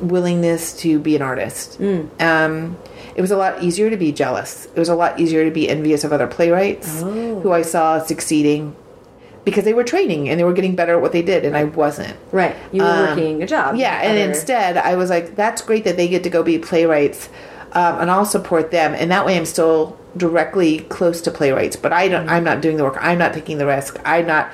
willingness to be an artist. Um, it was a lot easier to be jealous. It was a lot easier to be envious of other playwrights who I saw succeeding because they were training and they were getting better at what they did, and I wasn't. Right. You were working a job. Um, Yeah, and Other- instead I was like, that's great that they get to go be playwrights, um, and I'll support them, and that way I'm still directly close to playwrights. But I don't. I'm not doing the work. I'm not taking the risk. I'm not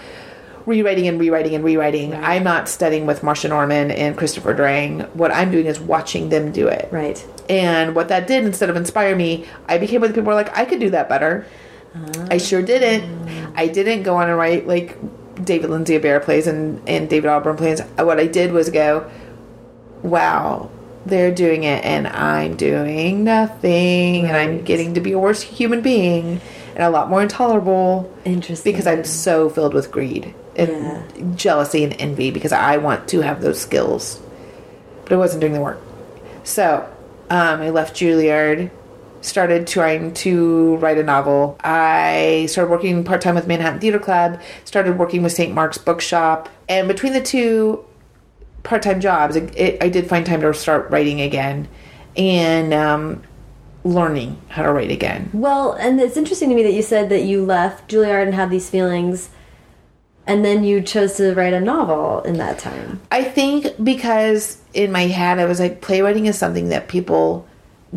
rewriting and rewriting and rewriting. I'm not studying with Marsha Norman and Christopher Durang. What I'm doing is watching them do it. Right. And what that did, instead of inspire me, I became with people who were like, I could do that better. I sure didn't. I didn't go on and write like David Lindsay-Abaire plays and, and David Auburn plays. What I did was go, wow, they're doing it and I'm doing nothing and I'm getting to be a worse human being and a lot more intolerable Interesting. because I'm so filled with greed and Yeah. jealousy and envy because I want to have those skills. But I wasn't doing the work. So um, I left Juilliard, started trying to write a novel. I started working part time with Manhattan Theater Club, started working with St. Mark's Bookshop. And between the two part time jobs, it, it, I did find time to start writing again. And um, learning how to write again. Well, and it's interesting to me that you said that you left Juilliard and had these feelings, and then you chose to write a novel in that time. I think because in my head I was like, playwriting is something that people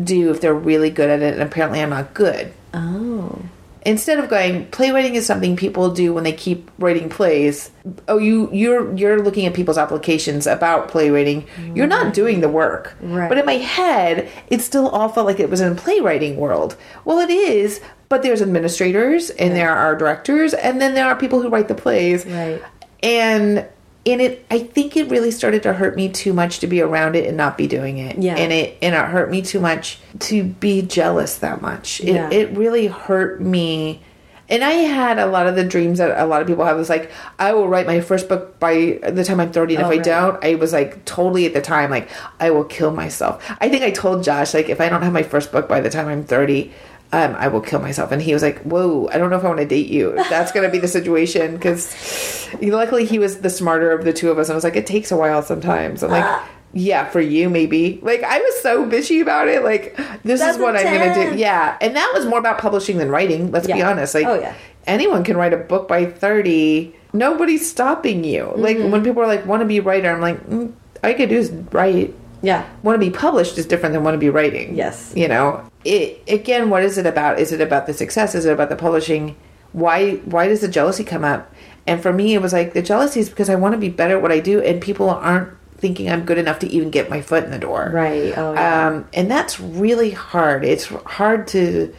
do if they're really good at it, and apparently I'm not good. Oh. Instead of going, playwriting is something people do when they keep writing plays. Oh, you you're you're looking at people's applications about playwriting. You're not mm. doing the work. Right. But in my head, it still all felt like it was in playwriting world. Well, it is, but there's administrators and there are directors and then there are people who write the plays. Right. And in it I think it really started to hurt me too much to be around it and not be doing it. Yeah. And it and it hurt me too much to be jealous that much. It Yeah. it really hurt me. And I had a lot of the dreams that a lot of people have was like, I will write my first book by the time I'm 30. And Oh, if I right. don't, I was like totally at the time, like, I will kill myself. I think I told Josh, like, if I don't have my first book by the time I'm 30, um, I will kill myself. And he was like, Whoa, I don't know if I want to date you. That's going to be the situation. Because luckily he was the smarter of the two of us. And I was like, It takes a while sometimes. I'm like, Ah. yeah, for you maybe. Like I was so bitchy about it. Like this That's is what I'm gonna do. Yeah, and that was more about publishing than writing. Let's be honest. Like Oh, yeah. anyone can write a book by thirty. Nobody's stopping you. Like Mm-hmm. when people are like, "Want to be a writer?" I'm like, mm, you could do is write. Yeah. Want to be published is different than want to be writing. Yes. You know. It again. What is it about? Is it about the success? Is it about the publishing? Why? Why does the jealousy come up? And for me, it was like the jealousy is because I want to be better at what I do, and people aren't thinking I'm good enough to even get my foot in the door. Right. Oh, yeah. Um, and that's really hard. It's hard to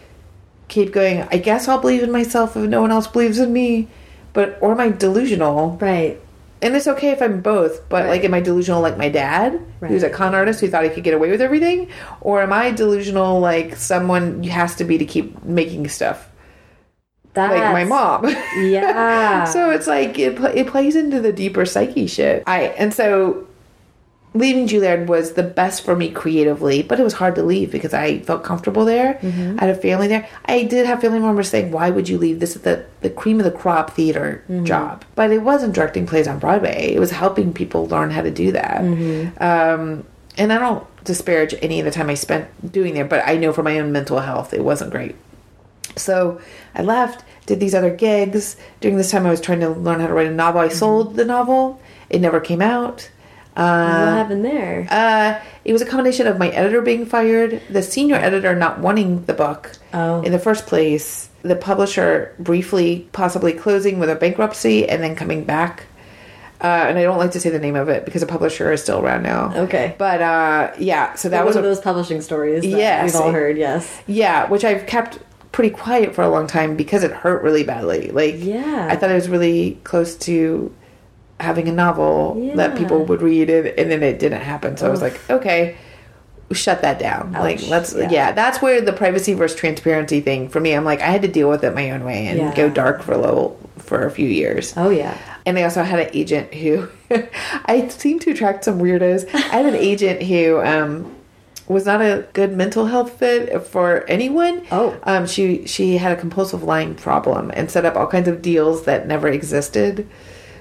keep going. I guess I'll believe in myself if no one else believes in me. But or am I delusional? right. And it's okay if I'm both. But Right. like, am I delusional like my dad, who's a con artist who thought he could get away with everything, or am I delusional like someone has to be to keep making stuff That's, like my mom? Yeah. so it's like it it plays into the deeper psyche shit. I and so leaving Juilliard was the best for me creatively, but it was hard to leave because I felt comfortable there. Mm-hmm. I had a family there. I did have family members saying, "Why would you leave? This is the the cream of the crop theater Mm-hmm. job." But it wasn't directing plays on Broadway. It was helping people learn how to do that. Mm-hmm. Um, and I don't disparage any of the time I spent doing there, but I know for my own mental health, it wasn't great. So I left, did these other gigs. During this time, I was trying to learn how to write a novel. Mm-hmm. I sold the novel. It never came out. What Uh, happened there? uh, it was a combination of my editor being fired, the senior editor not wanting the book Oh. in the first place, the publisher briefly possibly closing with a bankruptcy and then coming back. Uh, and I don't like to say the name of it because the publisher is still around now. Okay. But uh, yeah, so that was One was of a, those publishing stories that Yes. we've all heard. Yes. yeah, which I've kept pretty quiet for a long time because it hurt really badly. Like, Yeah. I thought I was really close to having a novel that people would read, it and then it didn't happen. So I was like, okay, shut that down. like, Ouch. let's, Yeah. yeah. that's where the privacy versus transparency thing for me. I'm like, I had to deal with it my own way and Yeah. go dark for a little for a few years. Oh yeah. And I also had an agent who I seem to attract some weirdos. I had an agent who um, was not a good mental health fit for anyone. Oh. Um, she she had a compulsive lying problem and set up all kinds of deals that never existed.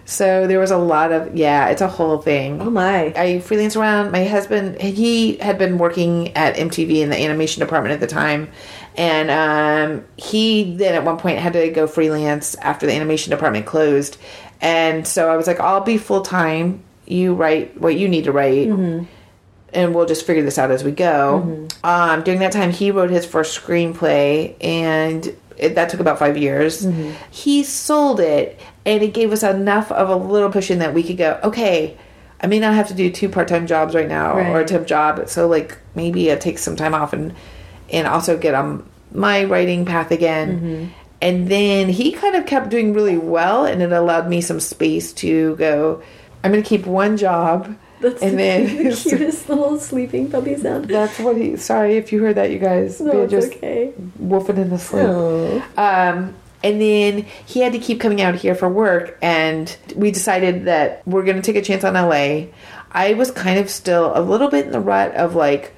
So there was a lot of yeah, it's a whole thing. Oh my. I freelance around. My husband, he had been working at MTV in the animation department at the time, and um, he then at one point had to go freelance after the animation department closed. And so I was like, I'll be full time. You write what you need to write. And we'll just figure this out as we go. Um, during that time, he wrote his first screenplay, and it, that took about five years. Mm-hmm. He sold it, and it gave us enough of a little cushion that we could go, okay, I may not have to do two part time jobs right now or a temp job. So like maybe I take some time off and and also get on my writing path again. Mm-hmm. And then he kind of kept doing really well, and it allowed me some space to go. I'm going to keep one job, That's and then the cutest little sleeping puppy sound. that's what he. Sorry if you heard that, you guys. No, They're it's just okay. wolfing in the sleep. Oh. Um, and then he had to keep coming out here for work, and we decided that we're going to take a chance on LA. I was kind of still a little bit in the rut of like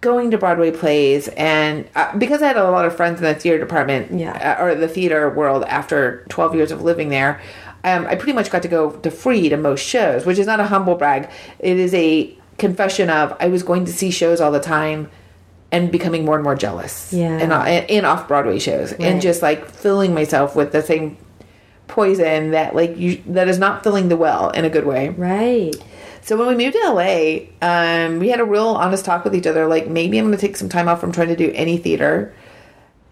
going to Broadway plays, and uh, because I had a lot of friends in the theater department, Yeah. uh, or the theater world after 12 years of living there. Um, I pretty much got to go to free to most shows, which is not a humble brag. It is a confession of I was going to see shows all the time and becoming more and more jealous. Yeah. And, in off Broadway shows Right. and just like filling myself with the same poison that like you that is not filling the well in a good way. Right. So when we moved to LA, um, we had a real honest talk with each other. Like maybe I'm going to take some time off from trying to do any theater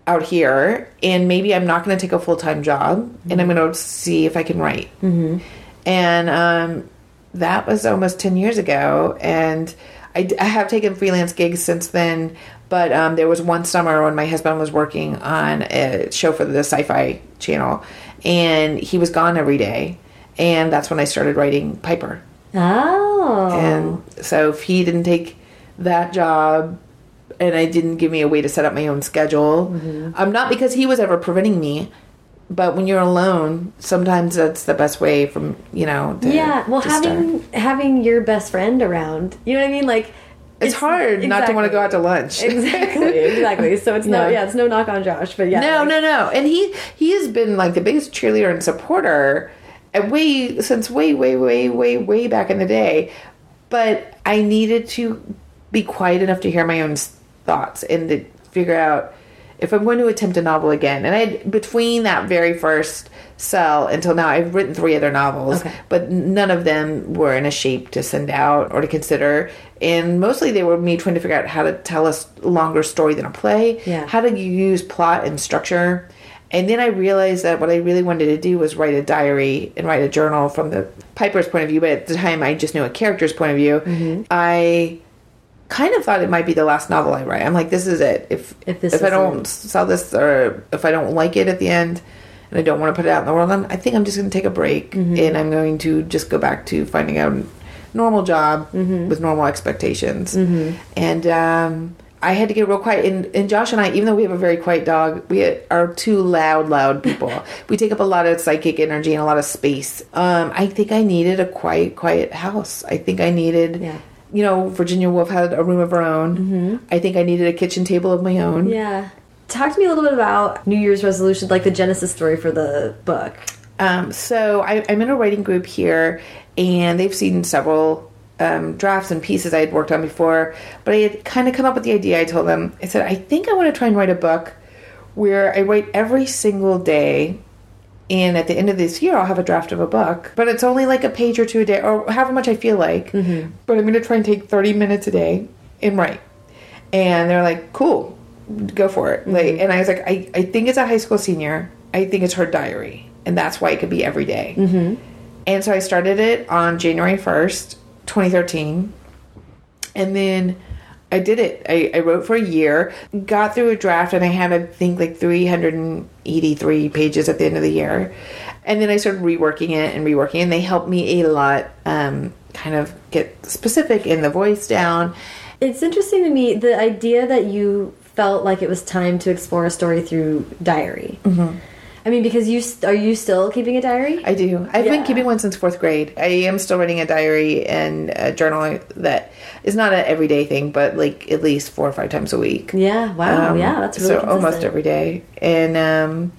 out here, and maybe I'm not going to take a full time job, and I'm going to see if I can write. Mm-hmm. And um, that was almost ten years ago, and I, I have taken freelance gigs since then. But um, there was one summer when my husband was working on a show for the Sci-Fi Channel, and he was gone every day, and that's when I started writing Piper. Oh. And so if he didn't take that job and I didn't give me a way to set up my own schedule, Mm-hmm. um, not because he was ever preventing me, but when you're alone, sometimes that's the best way from, you know, to, yeah. Well, to start. having having your best friend around, you know what I mean? Like, It's, hard not to want to go out to lunch. exactly, exactly. So it's no, yeah, it's no knock on Josh, but yeah, No, like- no, no. And he he has been like the biggest cheerleader and supporter at way since way, way, way, way, way back in the day. But I needed to be quiet enough to hear my own thoughts and to figure out if I'm going to attempt a novel again. And I between that very first sell until now, I've written three other novels, Okay. but none of them were in a shape to send out or to consider. And mostly they were me trying to figure out how to tell a longer story than a play. Yeah. How to use plot and structure. And then I realized that what I really wanted to do was write a diary and write a journal from the Piper's point of view, but at the time I just knew a character's point of view. Mm-hmm. I kind of thought it might be the last novel I write. I'm like, this is it. If If this if I don't sell this or if I don't like it at the end and I don't want to put it out in the world, I'm, I think I'm just going to take a break Mm-hmm. and I'm going to just go back to finding out a normal job Mm-hmm. with normal expectations. And um, I had to get real quiet. And, and Josh and I, even though we have a very quiet dog, we are two loud, loud people. we take up a lot of psychic energy and a lot of space. Um, I think I needed a quiet, quiet house. I think I needed. Yeah. You know, Virginia Woolf had a room of her own. I think I needed a kitchen table of my own. yeah. Talk to me a little bit about New Year's resolution, like the genesis story for the book. Um, so I, I'm in a writing group here, and they've seen several um, drafts and pieces I had worked on before. But I had kind of come up with the idea. I told them, I said, I think I want to try and write a book where I write every single day. And at the end of this year, I'll have a draft of a book. But it's only like a page or two a day, or however much I feel like. But I'm going to try and take 30 minutes a day and write. And they're like, cool, go for it. Like, and I was like, I, I think it's a high school senior. I think it's her diary. And that's why it could be every day. Mm-hmm. And so I started it on January 1st, 2013. And then I did it. I, I wrote for a year, got through a draft, and I had, I think, like 383 pages at the end of the year. And then I started reworking it and reworking, it, and they helped me a lot um, kind of get specific in the voice down. It's interesting to me the idea that you felt like it was time to explore a story through diary. Mm-hmm. I mean, because you are you still keeping a diary? I do. I've Yeah. been keeping one since fourth grade. I am still writing a diary and a journal that is not an everyday thing, but like at least four or five times a week. yeah. Wow. Um, yeah. That's really so almost every day. And um,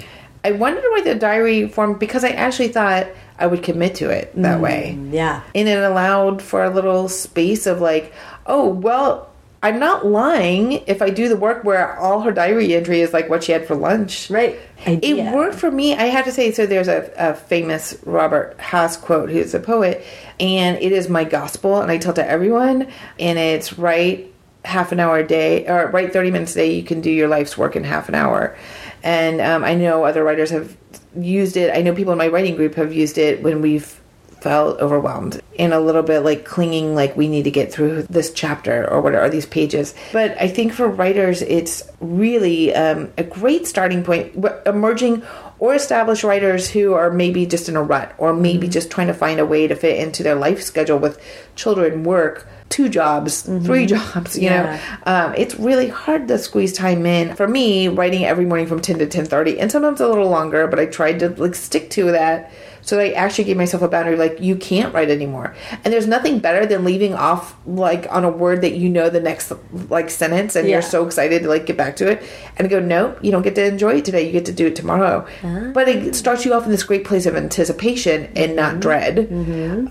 I wondered why the diary form because I actually thought I would commit to it that way. Yeah. And it allowed for a little space of like, oh, well, I'm not lying if I do the work where all her diary entry is like what she had for lunch. Right. Idea. It worked for me. I have to say, so there's a, a famous Robert Hass quote, who's a poet, and it is my gospel, and I tell to everyone, and it's write half an hour a day, or write 30 minutes a day, you can do your life's work in half an hour. And um, I know other writers have used it. I know people in my writing group have used it when we've felt overwhelmed and a little bit like clinging like we need to get through this chapter or what are these pages. But i think for writers it's really um, a great starting point. Emerging or established writers who are maybe just in a rut or maybe just trying to find a way to fit into their life schedule with children work two jobs three jobs you Yeah. know um, it's really hard to squeeze time in. For me writing every morning from 10 to 10.30 and sometimes a little longer but i tried to like stick to that so i actually gave myself a boundary like you can't write anymore. And there's nothing better than leaving off like on a word that you know the next like sentence and Yeah. you're so excited to like get back to it and go nope you don't get to enjoy it today. You get to do it tomorrow. But it starts you off in this great place of anticipation and not dread.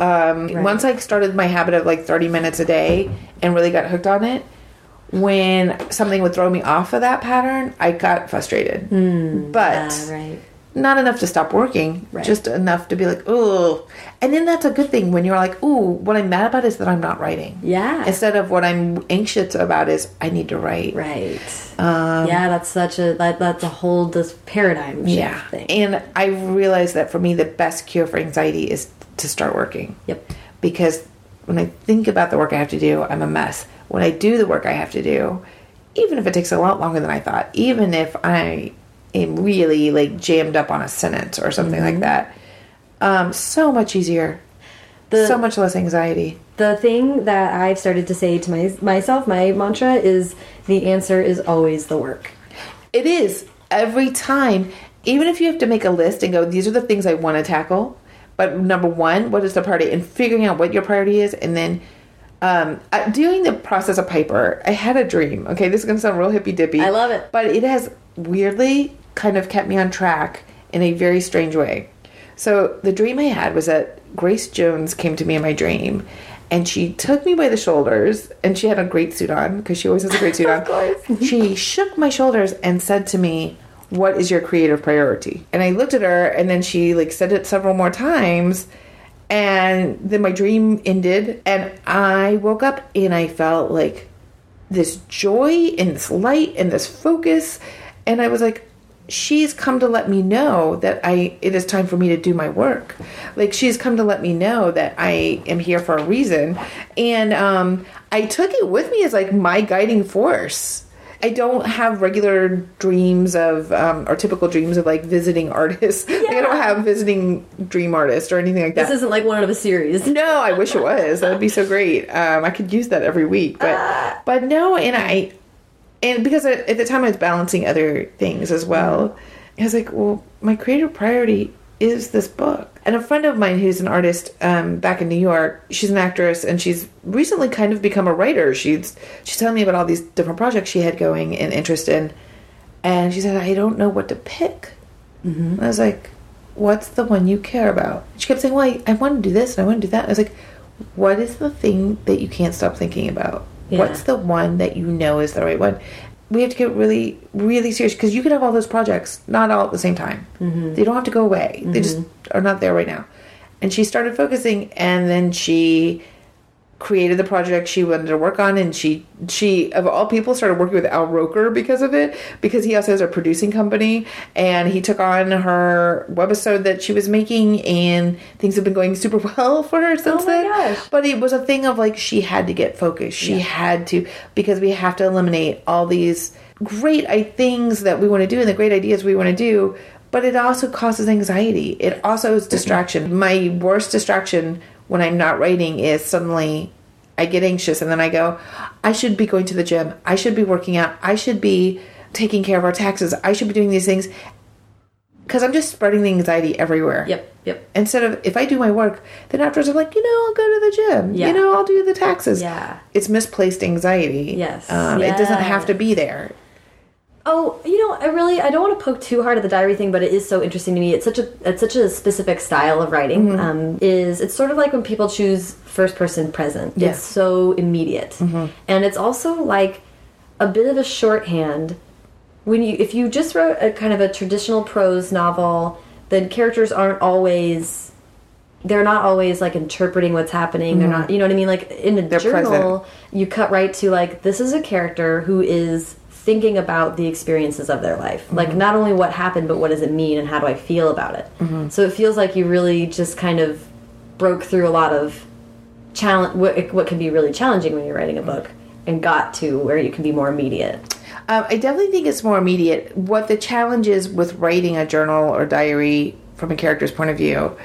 Um, once i started my habit of like 30 minutes a day and really got hooked on it when something would throw me off of that pattern, I got frustrated. but Ah, right. Not enough to stop working, Right. just enough to be like, oh. And then that's a good thing when you're like, oh, what I'm mad about is that I'm not writing. Yeah. Instead of what I'm anxious about is I need to write. Right. Um, yeah, that's such a that, that's a whole this paradigm shift Yeah. thing. And I realized that for me, the best cure for anxiety is to start working. Yep. Because when I think about the work I have to do, I'm a mess. When I do the work I have to do, even if it takes a lot longer than I thought, even if I really like jammed up on a sentence or something Mm-hmm. like that, um, so much easier. The- so much less anxiety. The thing that I've started to say to my, myself, my mantra is the answer is always the work. It is every time, even if you have to make a list and go, these are the things I want to tackle. But number one, what is the priority? And figuring out what your priority is, and then um, uh, doing the process of Piper. I had a dream. Okay, this is gonna sound real hippy dippy. I love it. but it has weirdly kind of kept me on track in a very strange way. So the dream I had was that Grace Jones came to me in my dream. And she took me by the shoulders, and she had a great suit on because she always has a great suit on. She shook my shoulders and said to me, "What is your creative priority?" And I looked at her, and then she like said it several more times, and then my dream ended, and I woke up and I felt like this joy and this light and this focus, and I was like, she's come to let me know that I it is time for me to do my work. Like she's come to let me know that I am here for a reason. And um I took it with me as like my guiding force. I don't have regular dreams of um or typical dreams of like visiting artists. Like, I don't have visiting dream artists or anything like that. This isn't like one of a series. No, I wish it was. That would be so great. Um, I could use that every week, but but no, and I and because at at the time I was balancing other things as well. I was like, well, my creative priority is this book. And a friend of mine who's an artist um, back in New York, she's an actress and she's recently kind of become a writer. She's she's telling me about all these different projects she had going and interest in, and she said, I don't know what to pick. And I was like, what's the one you care about? She kept saying, well, I, I want to do this and I want to do that. I was like, what is the thing that you can't stop thinking about? Yeah. What's the one that you know is the right one? We have to get really, really serious because you could have all those projects not all at the same time. Mm-hmm. They don't have to go away. They just mm-hmm. are not there right now. And she started focusing, and then she created the project she wanted to work on and she she of all people started working with Al Roker because of it because he also has a producing company and he took on her webisode that she was making and things have been going super well for her oh since Oh then. gosh. but it was a thing of like she had to get focused. She had to because we have to eliminate all these great i- things that we want to do and the great ideas we want to do but it also causes anxiety. It also is distraction. My worst distraction when i'm not writing is suddenly i get anxious and then i go i should be going to the gym i should be working out i should be taking care of our taxes i should be doing these things because i'm just spreading the anxiety everywhere Yep, yep. instead of if I do my work, then afterwards I'm like, you know, I'll go to the gym. Yeah. You know, I'll do the taxes. Yeah. It's misplaced anxiety. Yes. Um, It doesn't have to be there. Oh, you know, I really I don't want to poke too hard at the diary thing, but it is so interesting to me. It's such a it's such a specific style of writing. Mm-hmm. Um, is it's sort of like when people choose first person present. Yeah. It's so immediate, mm-hmm. and it's also like a bit of a shorthand. When you if you just wrote a kind of a traditional prose novel, then characters aren't always they're not always like interpreting what's happening. They're mm-hmm. not, you know what I mean? Like in a They're journal, present. you cut right to like this is a character who is thinking about the experiences of their life. Like not only what happened, but what does it mean and how do I feel about it? So it feels like you really just kind of broke through a lot of challenge what, what can be really challenging when you're writing a book and got to where you can be more immediate. Um, I definitely think it's more immediate. What the challenge is with writing a journal or diary from a character's point of view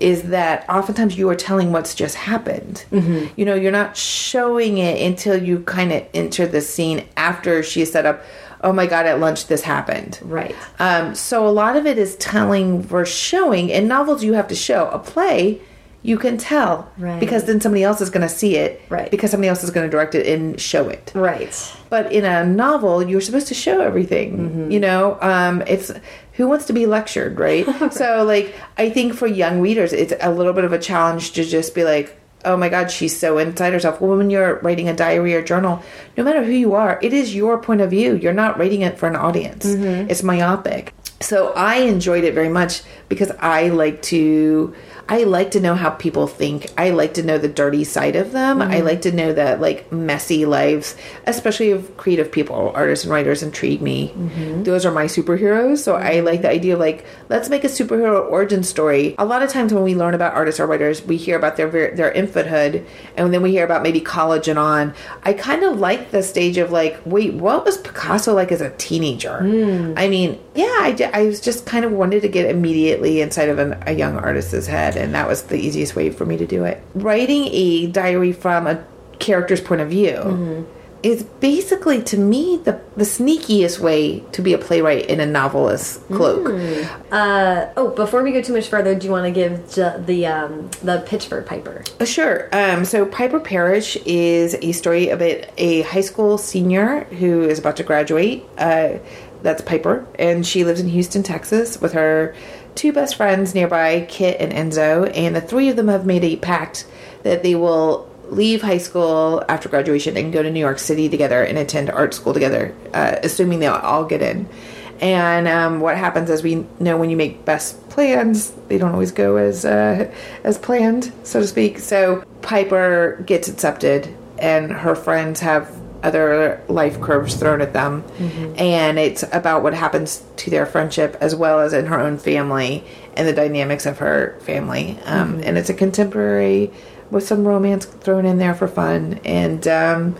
is that oftentimes you are telling what's just happened. Mm-hmm. You know, you're not showing it until you kind of enter the scene after she set up. Oh my God! At lunch, this happened. Right. Um, so a lot of it is telling versus showing. In novels, you have to show. A play, you can tell Right. because then somebody else is going to see it. Right. Because somebody else is going to direct it and show it. Right. But in a novel, you're supposed to show everything. Mm-hmm. You know, um, it's who wants to be lectured, right? So, like, I think for young readers, it's a little bit of a challenge to just be like, oh my god she's so inside herself well when you're writing a diary or journal no matter who you are it is your point of view you're not writing it for an audience it's myopic so i enjoyed it very much because i like to i like to know how people think. I like to know the dirty side of them. I mm-hmm. like to know that like messy lives especially of creative people artists and writers intrigue me. Mm-hmm. Those are my superheroes. So i like the mm-hmm. idea of like let's make a superhero origin story. A lot of times when we learn about artists or writers we hear about their their infanthood and then we hear about maybe college and on. I kind of like the stage of like wait what was picasso like as a teenager? Mm. I mean yeah I, I was just kind of wanted to get immediately inside of an, a young artist's head and that was the easiest way for me to do it writing a diary from a character's point of view is basically to me the, the sneakiest way to be a playwright in a novelist's cloak Uh, oh, before we go too much further, do you want to give ju- the um, the pitch for Piper? Uh, Sure. Um, so Piper Perish is a story about a high school senior who is about to graduate. Uh, that's Piper, and she lives in Houston, Texas, with her two best friends nearby, Kit and Enzo. And the three of them have made a pact that they will leave high school after graduation and go to New York City together and attend art school together, uh, assuming they'll all get in. And um, what happens, as we know, when you make best plans, they don't always go as uh, as planned, so to speak. So Piper gets accepted, and her friends have other life curves thrown at them, and it's about what happens to their friendship as well as in her own family and the dynamics of her family. Um, And it's a contemporary with some romance thrown in there for fun, and. Um,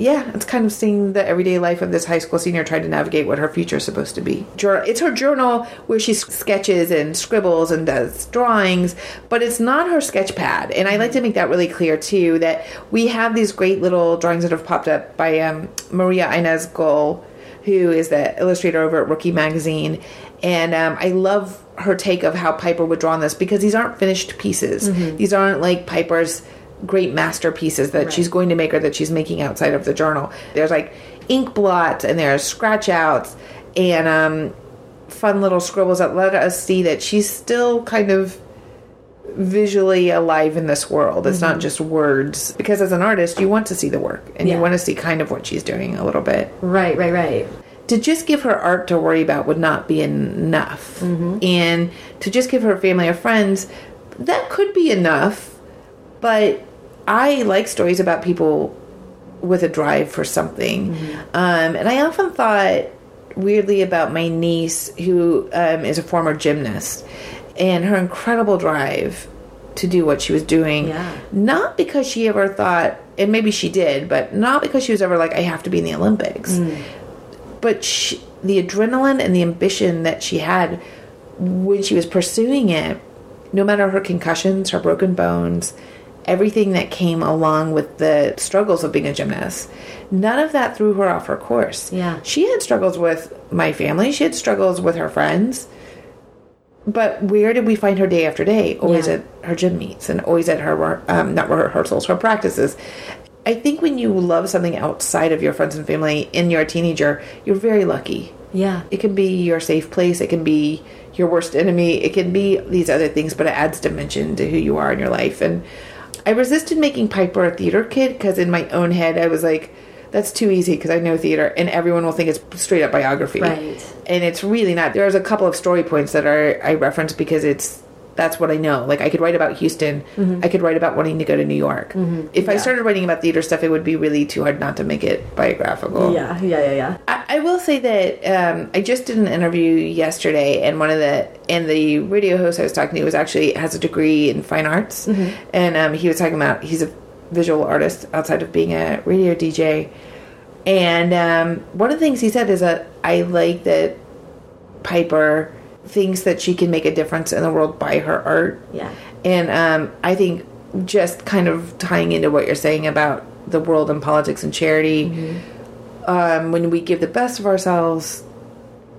yeah, it's kind of seeing the everyday life of this high school senior trying to navigate what her future is supposed to be. Jour- It's her journal where she sketches and scribbles and does drawings, but it's not her sketch pad. And I like to make that really clear too that we have these great little drawings that have popped up by um, Maria Ines Gul, who is the illustrator over at Rookie Magazine. And um, I love her take of how Piper would draw on this because these aren't finished pieces. These aren't like Piper's great masterpieces that she's going to make or that she's making outside of the journal. There's like ink blots and there's scratch outs and um, fun little scribbles that let us see that she's still kind of visually alive in this world. It's not just words. Because as an artist, you want to see the work and Yeah. you want to see kind of what she's doing a little bit Right, right, right. to just give her art to worry about would not be enough. And to just give her family or friends, that could be enough. But I like stories about people with a drive for something. Um, and I often thought weirdly about my niece, who um, is a former gymnast, and her incredible drive to do what she was doing. Yeah. Not because she ever thought, and maybe she did, but not because she was ever like, I have to be in the Olympics but she, the adrenaline and the ambition that she had when she was pursuing it, no matter her concussions, her broken bones, everything that came along with the struggles of being a gymnast, none of that threw her off her course. Yeah. She had struggles with my family, she had struggles with her friends. But where did we find her day after day? Always Yeah. at her gym meets and always at her, um, not rehearsals, her practices. I think when you love something outside of your friends and family and you're a teenager, you're very lucky. Yeah. It can be your safe place, it can be your worst enemy, it can be these other things, but it adds dimension to who you are in your life. And I resisted making Piper a theater kid because in my own head, I was like, that's too easy because I know theater and everyone will think it's straight up biography. Right. And it's really not. There's a couple of story points that are I reference because it's that's what I know. Like I could write about Houston. I could write about wanting to go to New York. If I started writing about theater stuff, it would be really too hard not to make it biographical. Yeah, yeah, yeah, yeah. I, I will say that um, I just did an interview yesterday, and one of the and the radio host I was talking to was actually has a degree in fine arts, and um, he was talking about he's a visual artist outside of being a radio DJ, and um, one of the things he said is that I like that Piper thinks that she can make a difference in the world by her art. Yeah. And um, I think just kind of tying into what you're saying about the world and politics and charity, um, when we give the best of ourselves,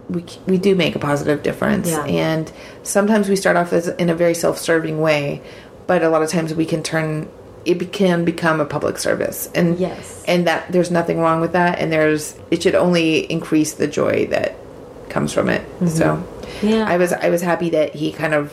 we we do make a positive difference. Yeah. And sometimes we start off as in a very self-serving way, but a lot of times we can turn it can become a public service. And Yes. and that there's nothing wrong with that. And there's it should only increase the joy that comes from it. So Yeah. I was I was happy that he kind of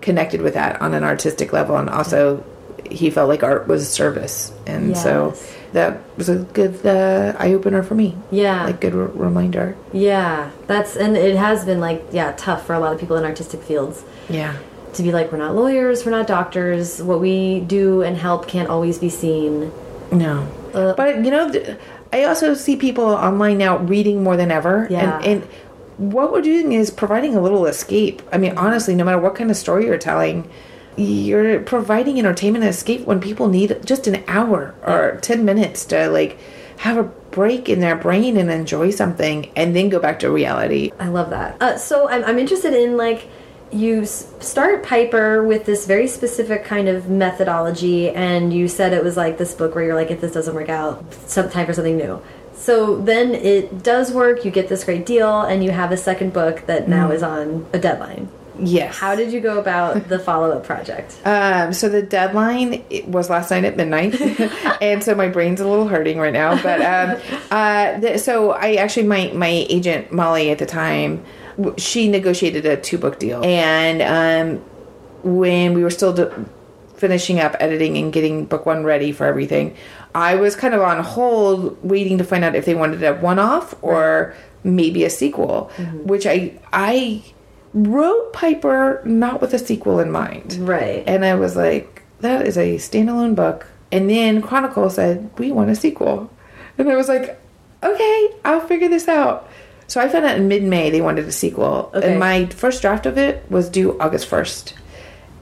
connected with that on an artistic level and also he felt like art was service, and so that was a good uh, eye opener for me. Yeah. like good r- reminder. Yeah, that's and it has been like yeah tough for a lot of people in artistic fields Yeah, to be like we're not lawyers, we're not doctors. What we do and help can't always be seen. no, Uh, but you know, th- I also see people online now reading more than ever, Yeah. and, and what we're doing is providing a little escape. I mean, honestly, no matter what kind of story you're telling. You're providing entertainment and escape when people need just an hour or 10 minutes to like have a break in their brain and enjoy something and then go back to reality. I love that. Uh, so I'm, I'm interested in like you start Piper with this very specific kind of methodology, and you said it was like this book where you're like, if this doesn't work out, some time for something new. So then it does work. You get this great deal, and you have a second book that now is on a deadline. Yes. How did you go about the follow up project? Um, so the deadline it was last night at midnight, and so my brain's a little hurting right now. But um, uh, so I actually my my agent Molly at the time, she negotiated a two book deal, and um, when we were still finishing up editing and getting book one ready for everything, I was kind of on hold waiting to find out if they wanted a one off or maybe a sequel, which I I wrote Piper not with a sequel in mind. Right. And I was like, that is a standalone book. And then Chronicle said, we want a sequel. And I was like, okay, I'll figure this out. So I found out in mid May they wanted a sequel. Okay. And my first draft of it was due August 1st.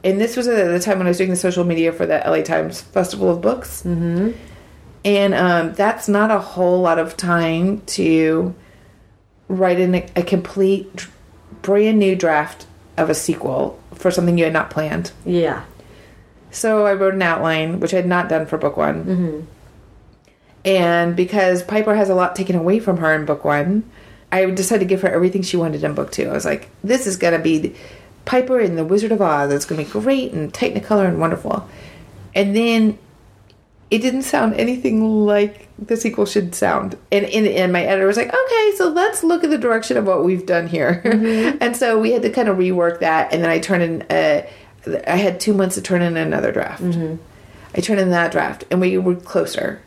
And this was at the time when I was doing the social media for the LA Times Festival of Books. Mm-hmm. And um, that's not a whole lot of time to write in a, a complete, brand new draft of a sequel for something you had not planned. Yeah. So I wrote an outline, which I had not done for book one. And because Piper has a lot taken away from her in book one, I decided to give her everything she wanted in book two. I was like, this is going to be Piper and the Wizard of Oz. It's going to be great and Technicolor and wonderful. And then it didn't sound anything like the sequel should sound. And, and, and my editor was like, okay, so let's look at the direction of what we've done here. and so we had to kind of rework that. And then I turned in, uh, I had two months to turn in another draft. I turned in that draft and we were closer.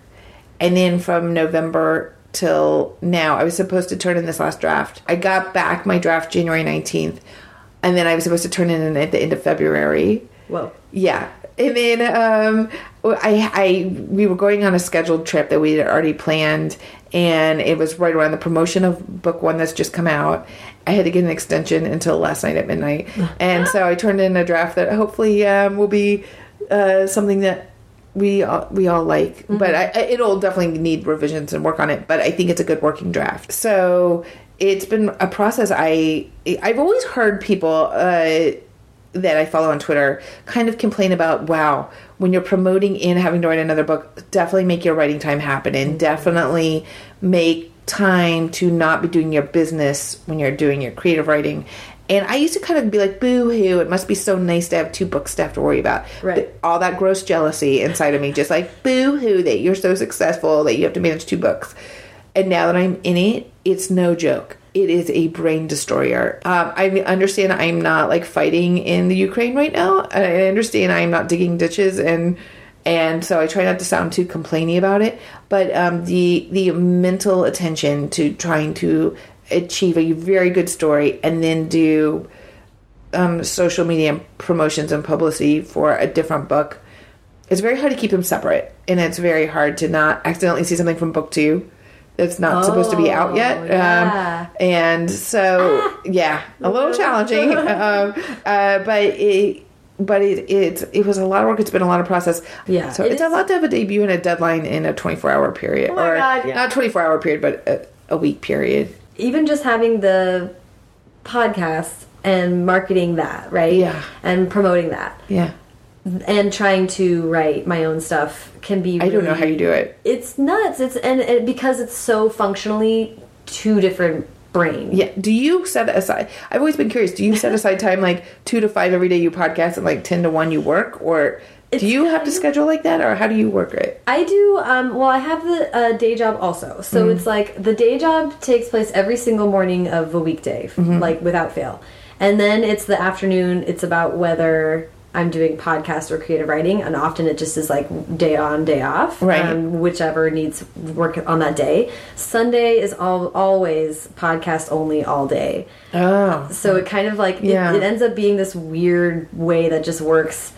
And then from November till now, I was supposed to turn in this last draft. I got back my draft January 19th. And then I was supposed to turn in at the end of February. Whoa. Yeah. And then um, I, I, we were going on a scheduled trip that we had already planned, and it was right around the promotion of book one that's just come out. I had to get an extension until last night at midnight, and so I turned in a draft that hopefully um, will be uh, something that we all, we all like. But I, I- it'll definitely need revisions and work on it. But I think it's a good working draft. So it's been a process. I I've always heard people. Uh, that I follow on Twitter kind of complain about wow, when you're promoting and having to write another book, definitely make your writing time happen and mm-hmm. definitely make time to not be doing your business when you're doing your creative writing. And I used to kind of be like, boo hoo, it must be so nice to have two books to have to worry about. Right. But all that gross jealousy inside of me, just like, boo hoo, that you're so successful that you have to manage two books. And now that I'm in it, it's no joke. It is a brain destroyer. Um, I understand I'm not like fighting in the Ukraine right now. I understand I'm not digging ditches and and so I try not to sound too complainy about it. But um, the the mental attention to trying to achieve a very good story and then do um, social media promotions and publicity for a different book. It's very hard to keep them separate, and it's very hard to not accidentally see something from book two that's not supposed to be out yet. Oh, yeah. Um, and so, yeah, a little challenging, um, uh, but it. But it, it it was a lot of work. It's been a lot of process. Yeah, So it it's a lot to have a debut and a deadline in a 24 hour period. Oh my or God, yeah. not 24 hour period, but a, a week period. even just having the podcast and marketing that, right? Yeah. And promoting that. Yeah. And trying to write my own stuff can be I don't know how you do it. It's nuts. It's and it, because it's so functionally two different brains. Yeah. Do you set aside? I've always been curious. Do you set aside time like two to five every day you podcast and like ten to one you work, or It's do you have to schedule like that, or how do you work it? I do. Um, well, I have the uh, day job also, so Mm-hmm. it's like the day job takes place every single morning of a weekday, Mm-hmm. like without fail, and then it's the afternoon. It's about whether I'm doing podcast or creative writing, and often it just is like day on, day off, Right. Um, whichever needs work on that day. Sunday is all always podcast only all day. Oh. So it kind of like Yeah. it, it ends up being this weird way that just works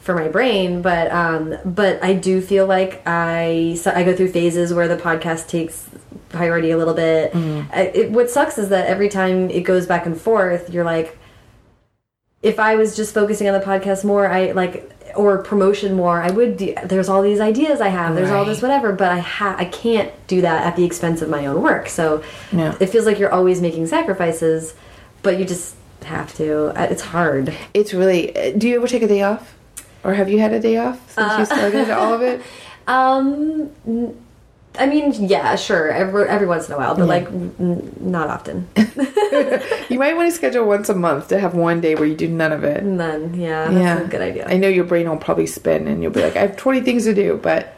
for my brain. But um, but I do feel like I so I go through phases where the podcast takes priority a little bit. I, it, what sucks is that every time it goes back and forth, you're like, if I was just focusing on the podcast more, I like or promotion more, I would. Do, there's all these ideas I have. There's all this whatever, but I ha I can't do that at the expense of my own work. So it feels like you're always making sacrifices, but you just have to. Uh, It's hard. It's really. uh, Do you ever take a day off? Or have you had a day off since Uh, you started all of it? Um, I mean, yeah, sure, every every once in a while, but like n not often. You might want to schedule once a month to have one day where you do none of it. And then, yeah, that's yeah. a good idea. I know your brain will probably spin and you'll be like, I have 20 things to do, but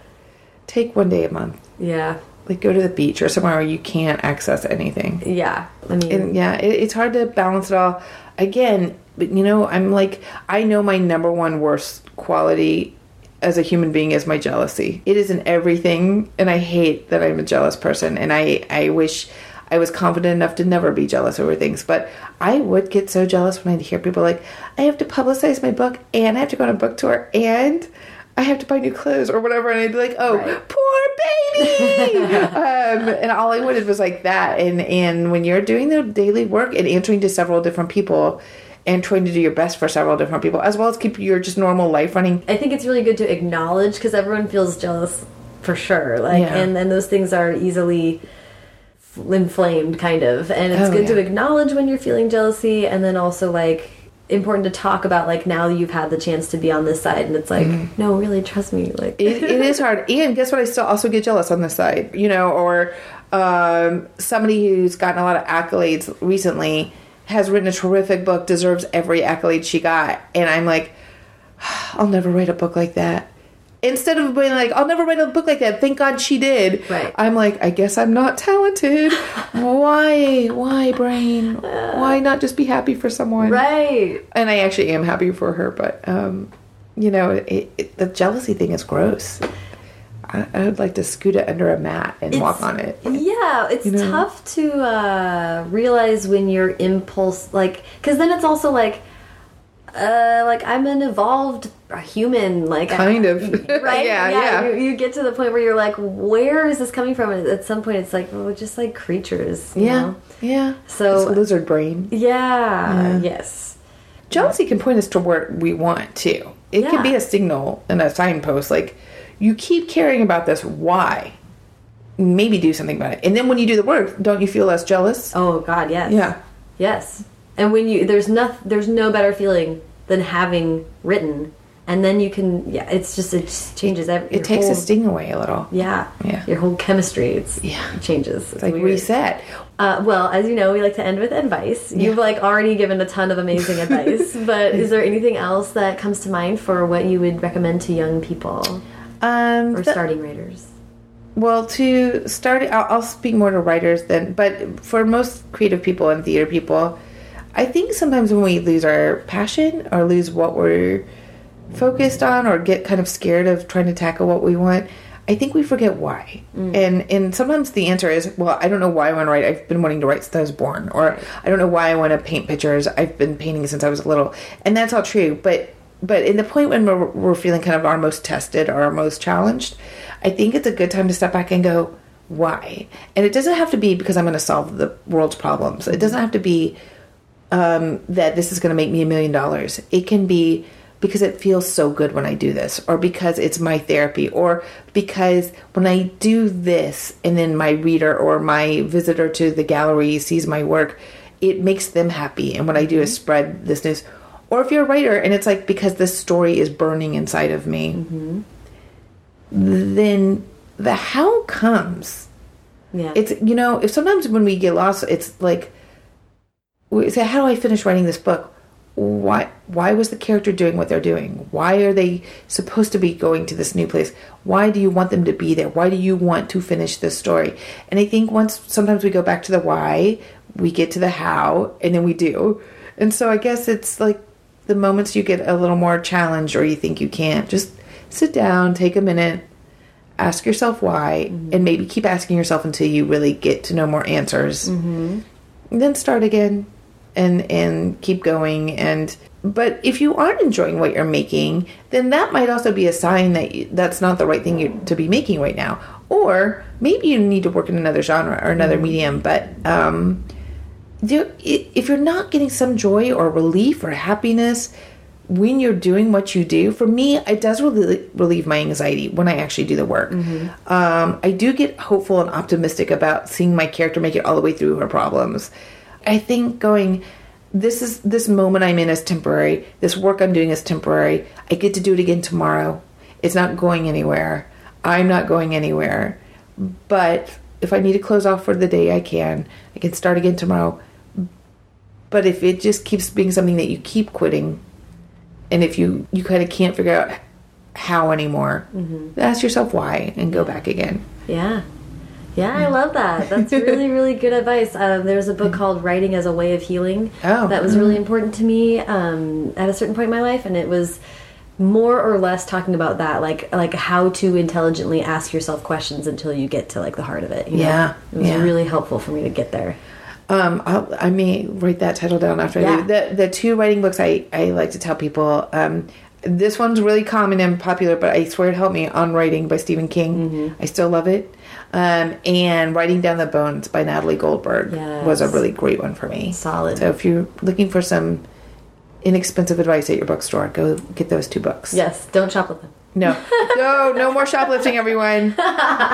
take one day a month. yeah, Like go to the beach or somewhere where you can't access anything. yeah. I mean, And yeah, it, it's hard to balance it all. Again, but you know, I'm like, I know my number one worst quality as a human being is my jealousy. It is in everything, and I hate that I'm a jealous person. And I, I wish I was confident enough to never be jealous over things. But I would get so jealous when I'd hear people like, I have to publicize my book, and I have to go on a book tour, and I have to buy new clothes or whatever. And I'd be like, oh, Right. poor baby. um, and all I wanted was like that. And and when you're doing the daily work and answering to several different people and trying to do your best for several different people, as well as keep your just normal life running. I think it's really good to acknowledge because everyone feels jealous for sure. Like, Yeah. and and those things are easily inflamed, kind of. And it's Oh, good to acknowledge when you're feeling jealousy, and then also like important to talk about like now you've had the chance to be on this side and it's like no really trust me like it, it is hard. And guess what? I still also get jealous on this side, you know, or um, somebody who's gotten a lot of accolades recently has written a terrific book, deserves every accolade she got. And I'm like, I'll never write a book like that. Instead of being like, I'll never write a book like that. Thank God she did. Right. I'm like, I guess I'm not talented. Why? Why, brain? Why not just be happy for someone? right and I actually am happy for her, but um, you know, it, it, the jealousy thing is gross. I, I would like to scoot it under a mat and walk on it. Yeah, it's know? tough to uh, realize when your impulse, like, because then it's also like, uh, like I'm an evolved human, like Kind of. right? Yeah, yeah. You, you get to the point where you're like, where is this coming from? And at some point, it's like, well, just like creatures, you Yeah, know? yeah. So- It's lizard brain. Yeah, yes, Jealousy can point us to where we want to. It Yeah. can be a signal and a signpost. Like you keep caring about this. Why? Maybe do something about it. And then when you do the work, don't you feel less jealous? Oh God, yes, Yeah. yes. And when you there's no there's no better feeling than having written, and then you can yeah, it's just it just changes every. It takes the sting away a little. Yeah. Yeah. Your whole chemistry it's Yeah. it changes. It's Like weird. reset. Uh, well, as you know, we like to end with advice. You've like already given a ton of amazing advice, but is there anything else that comes to mind for what you would recommend to young people Um, or starting writers? Well, to start, I'll, I'll speak more to writers then, but for most creative people and theater people, I think sometimes when we lose our passion or lose what we're focused on or get kind of scared of trying to tackle what we want, I think we forget why. And and sometimes the answer is, well, I don't know why I want to write. I've been wanting to write since I was born, or I don't know why I want to paint pictures. I've been painting since I was a little, and that's all true. But but in the point when we're, we're feeling kind of our most tested or our most challenged, I think it's a good time to step back and go, why? And it doesn't have to be because I'm going to solve the world's problems. It doesn't have to be um, that this is going to make me a million dollars. It can be because it feels so good when I do this, or because it's my therapy, or because when I do this and then my reader or my visitor to the gallery sees my work, it makes them happy. And what I do is spread this news. Or if you're a writer and it's like because this story is burning inside of me, then the how comes. Yeah. it's you know if sometimes when we get lost it's like we say how do i finish writing this book? Why why was the character doing what they're doing? Why are they supposed to be going to this new place? Why do you want them to be there? Why do you want to finish this story? And i think once sometimes we go back to the why we get to the how and then we do. And so i guess it's like the moments you get a little more challenged or you think you can't, just sit down, take a minute, ask yourself why, and maybe keep asking yourself until you really get to know more answers. Mm-hmm. Then start again and and keep going and but if you aren't enjoying what you're making then that might also be a sign that you, that's not the right thing you, to be making right now or maybe you need to work in another genre or another medium but um there, if you're not getting some joy or relief or happiness when you're doing what you do for me it does really relieve my anxiety when i actually do the work. Um, i do get hopeful and optimistic about seeing my character make it all the way through her problems. I think going this is this moment i'm in is temporary. This work i'm doing is temporary. I get to do it again tomorrow. It's not going anywhere. I'm not going anywhere. But if i need to close off for the day i can. I can start again tomorrow but if it just keeps being something that you keep quitting and if you you kind of can't figure out how anymore ask yourself why and go back again Yeah. Yeah, I love that. That's really, really good advice. Um, there's a book called Writing as a Way of Healing Oh. that was really important to me um, at a certain point in my life, and it was more or less talking about that, like like how to intelligently ask yourself questions until you get to like the heart of it. you know? Yeah, it was yeah. really helpful for me to get there. Um, I'll, I may write that title down after I leave. The the two writing books I, I like to tell people. Um, this one's really common and popular, but I swear it helped me on writing by Stephen King. Mm-hmm. I still love it. Um, and Writing Down the Bones by Natalie Goldberg was a really great one for me. Solid. So if you're looking for some inexpensive advice at your bookstore, go get those two books. Yes, don't shoplift them. No, no, no more shoplifting, everyone.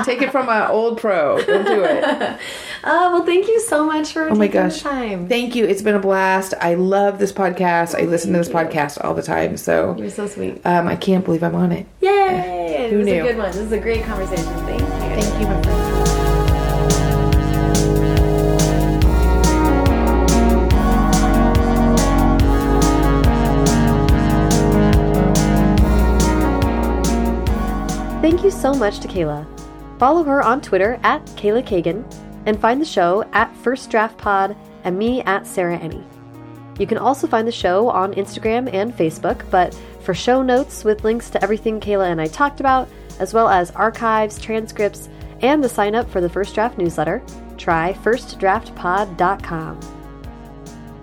Take it from an old pro. Don't do it. Uh, well, thank you so much for Oh my gosh. time. Thank you. It's been a blast. I love this podcast. I listen to this podcast all the time. So You're so sweet. um, I can't believe I'm on it. Yay! Who this knew? is a good one. This is a great conversation. Thank you. Thank you, my friend. Thank you so much to Kayla. Follow her on Twitter at Kayla Cagan and find the show at First Draft Pod and me at Sarah Enni. You can also find the show on Instagram and Facebook, but for show notes with links to everything Kayla and I talked about, as well as archives, transcripts, and the sign up for the First Draft newsletter, try firstdraftpod.com.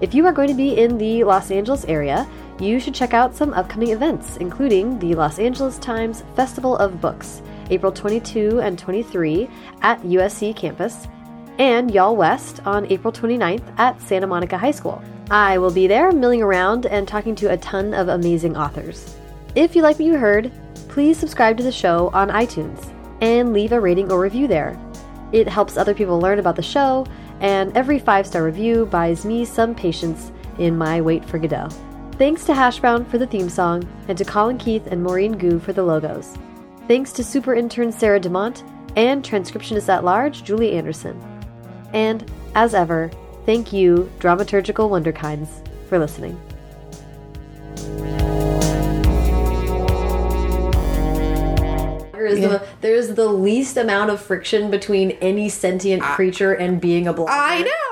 If you are going to be in the Los Angeles area, you should check out some upcoming events, including the Los Angeles Times Festival of Books, April 22 and 23 at USC campus, and Y'all West on April 29th at Santa Monica High School. I will be there milling around and talking to a ton of amazing authors. If you like what you heard, please subscribe to the show on iTunes and leave a rating or review there. It helps other people learn about the show, and every five star review buys me some patience in my wait for Godot. Thanks to Hashbrown for the theme song, and to Colin Keith and Maureen Gu for the logos. Thanks to super intern Sarah DeMont and transcriptionist at large Julie Anderson. And, as ever, thank you, Dramaturgical Wonderkinds, for listening. There is, Yeah. the, there is the least amount of friction between any sentient creature and being a blogger. I know.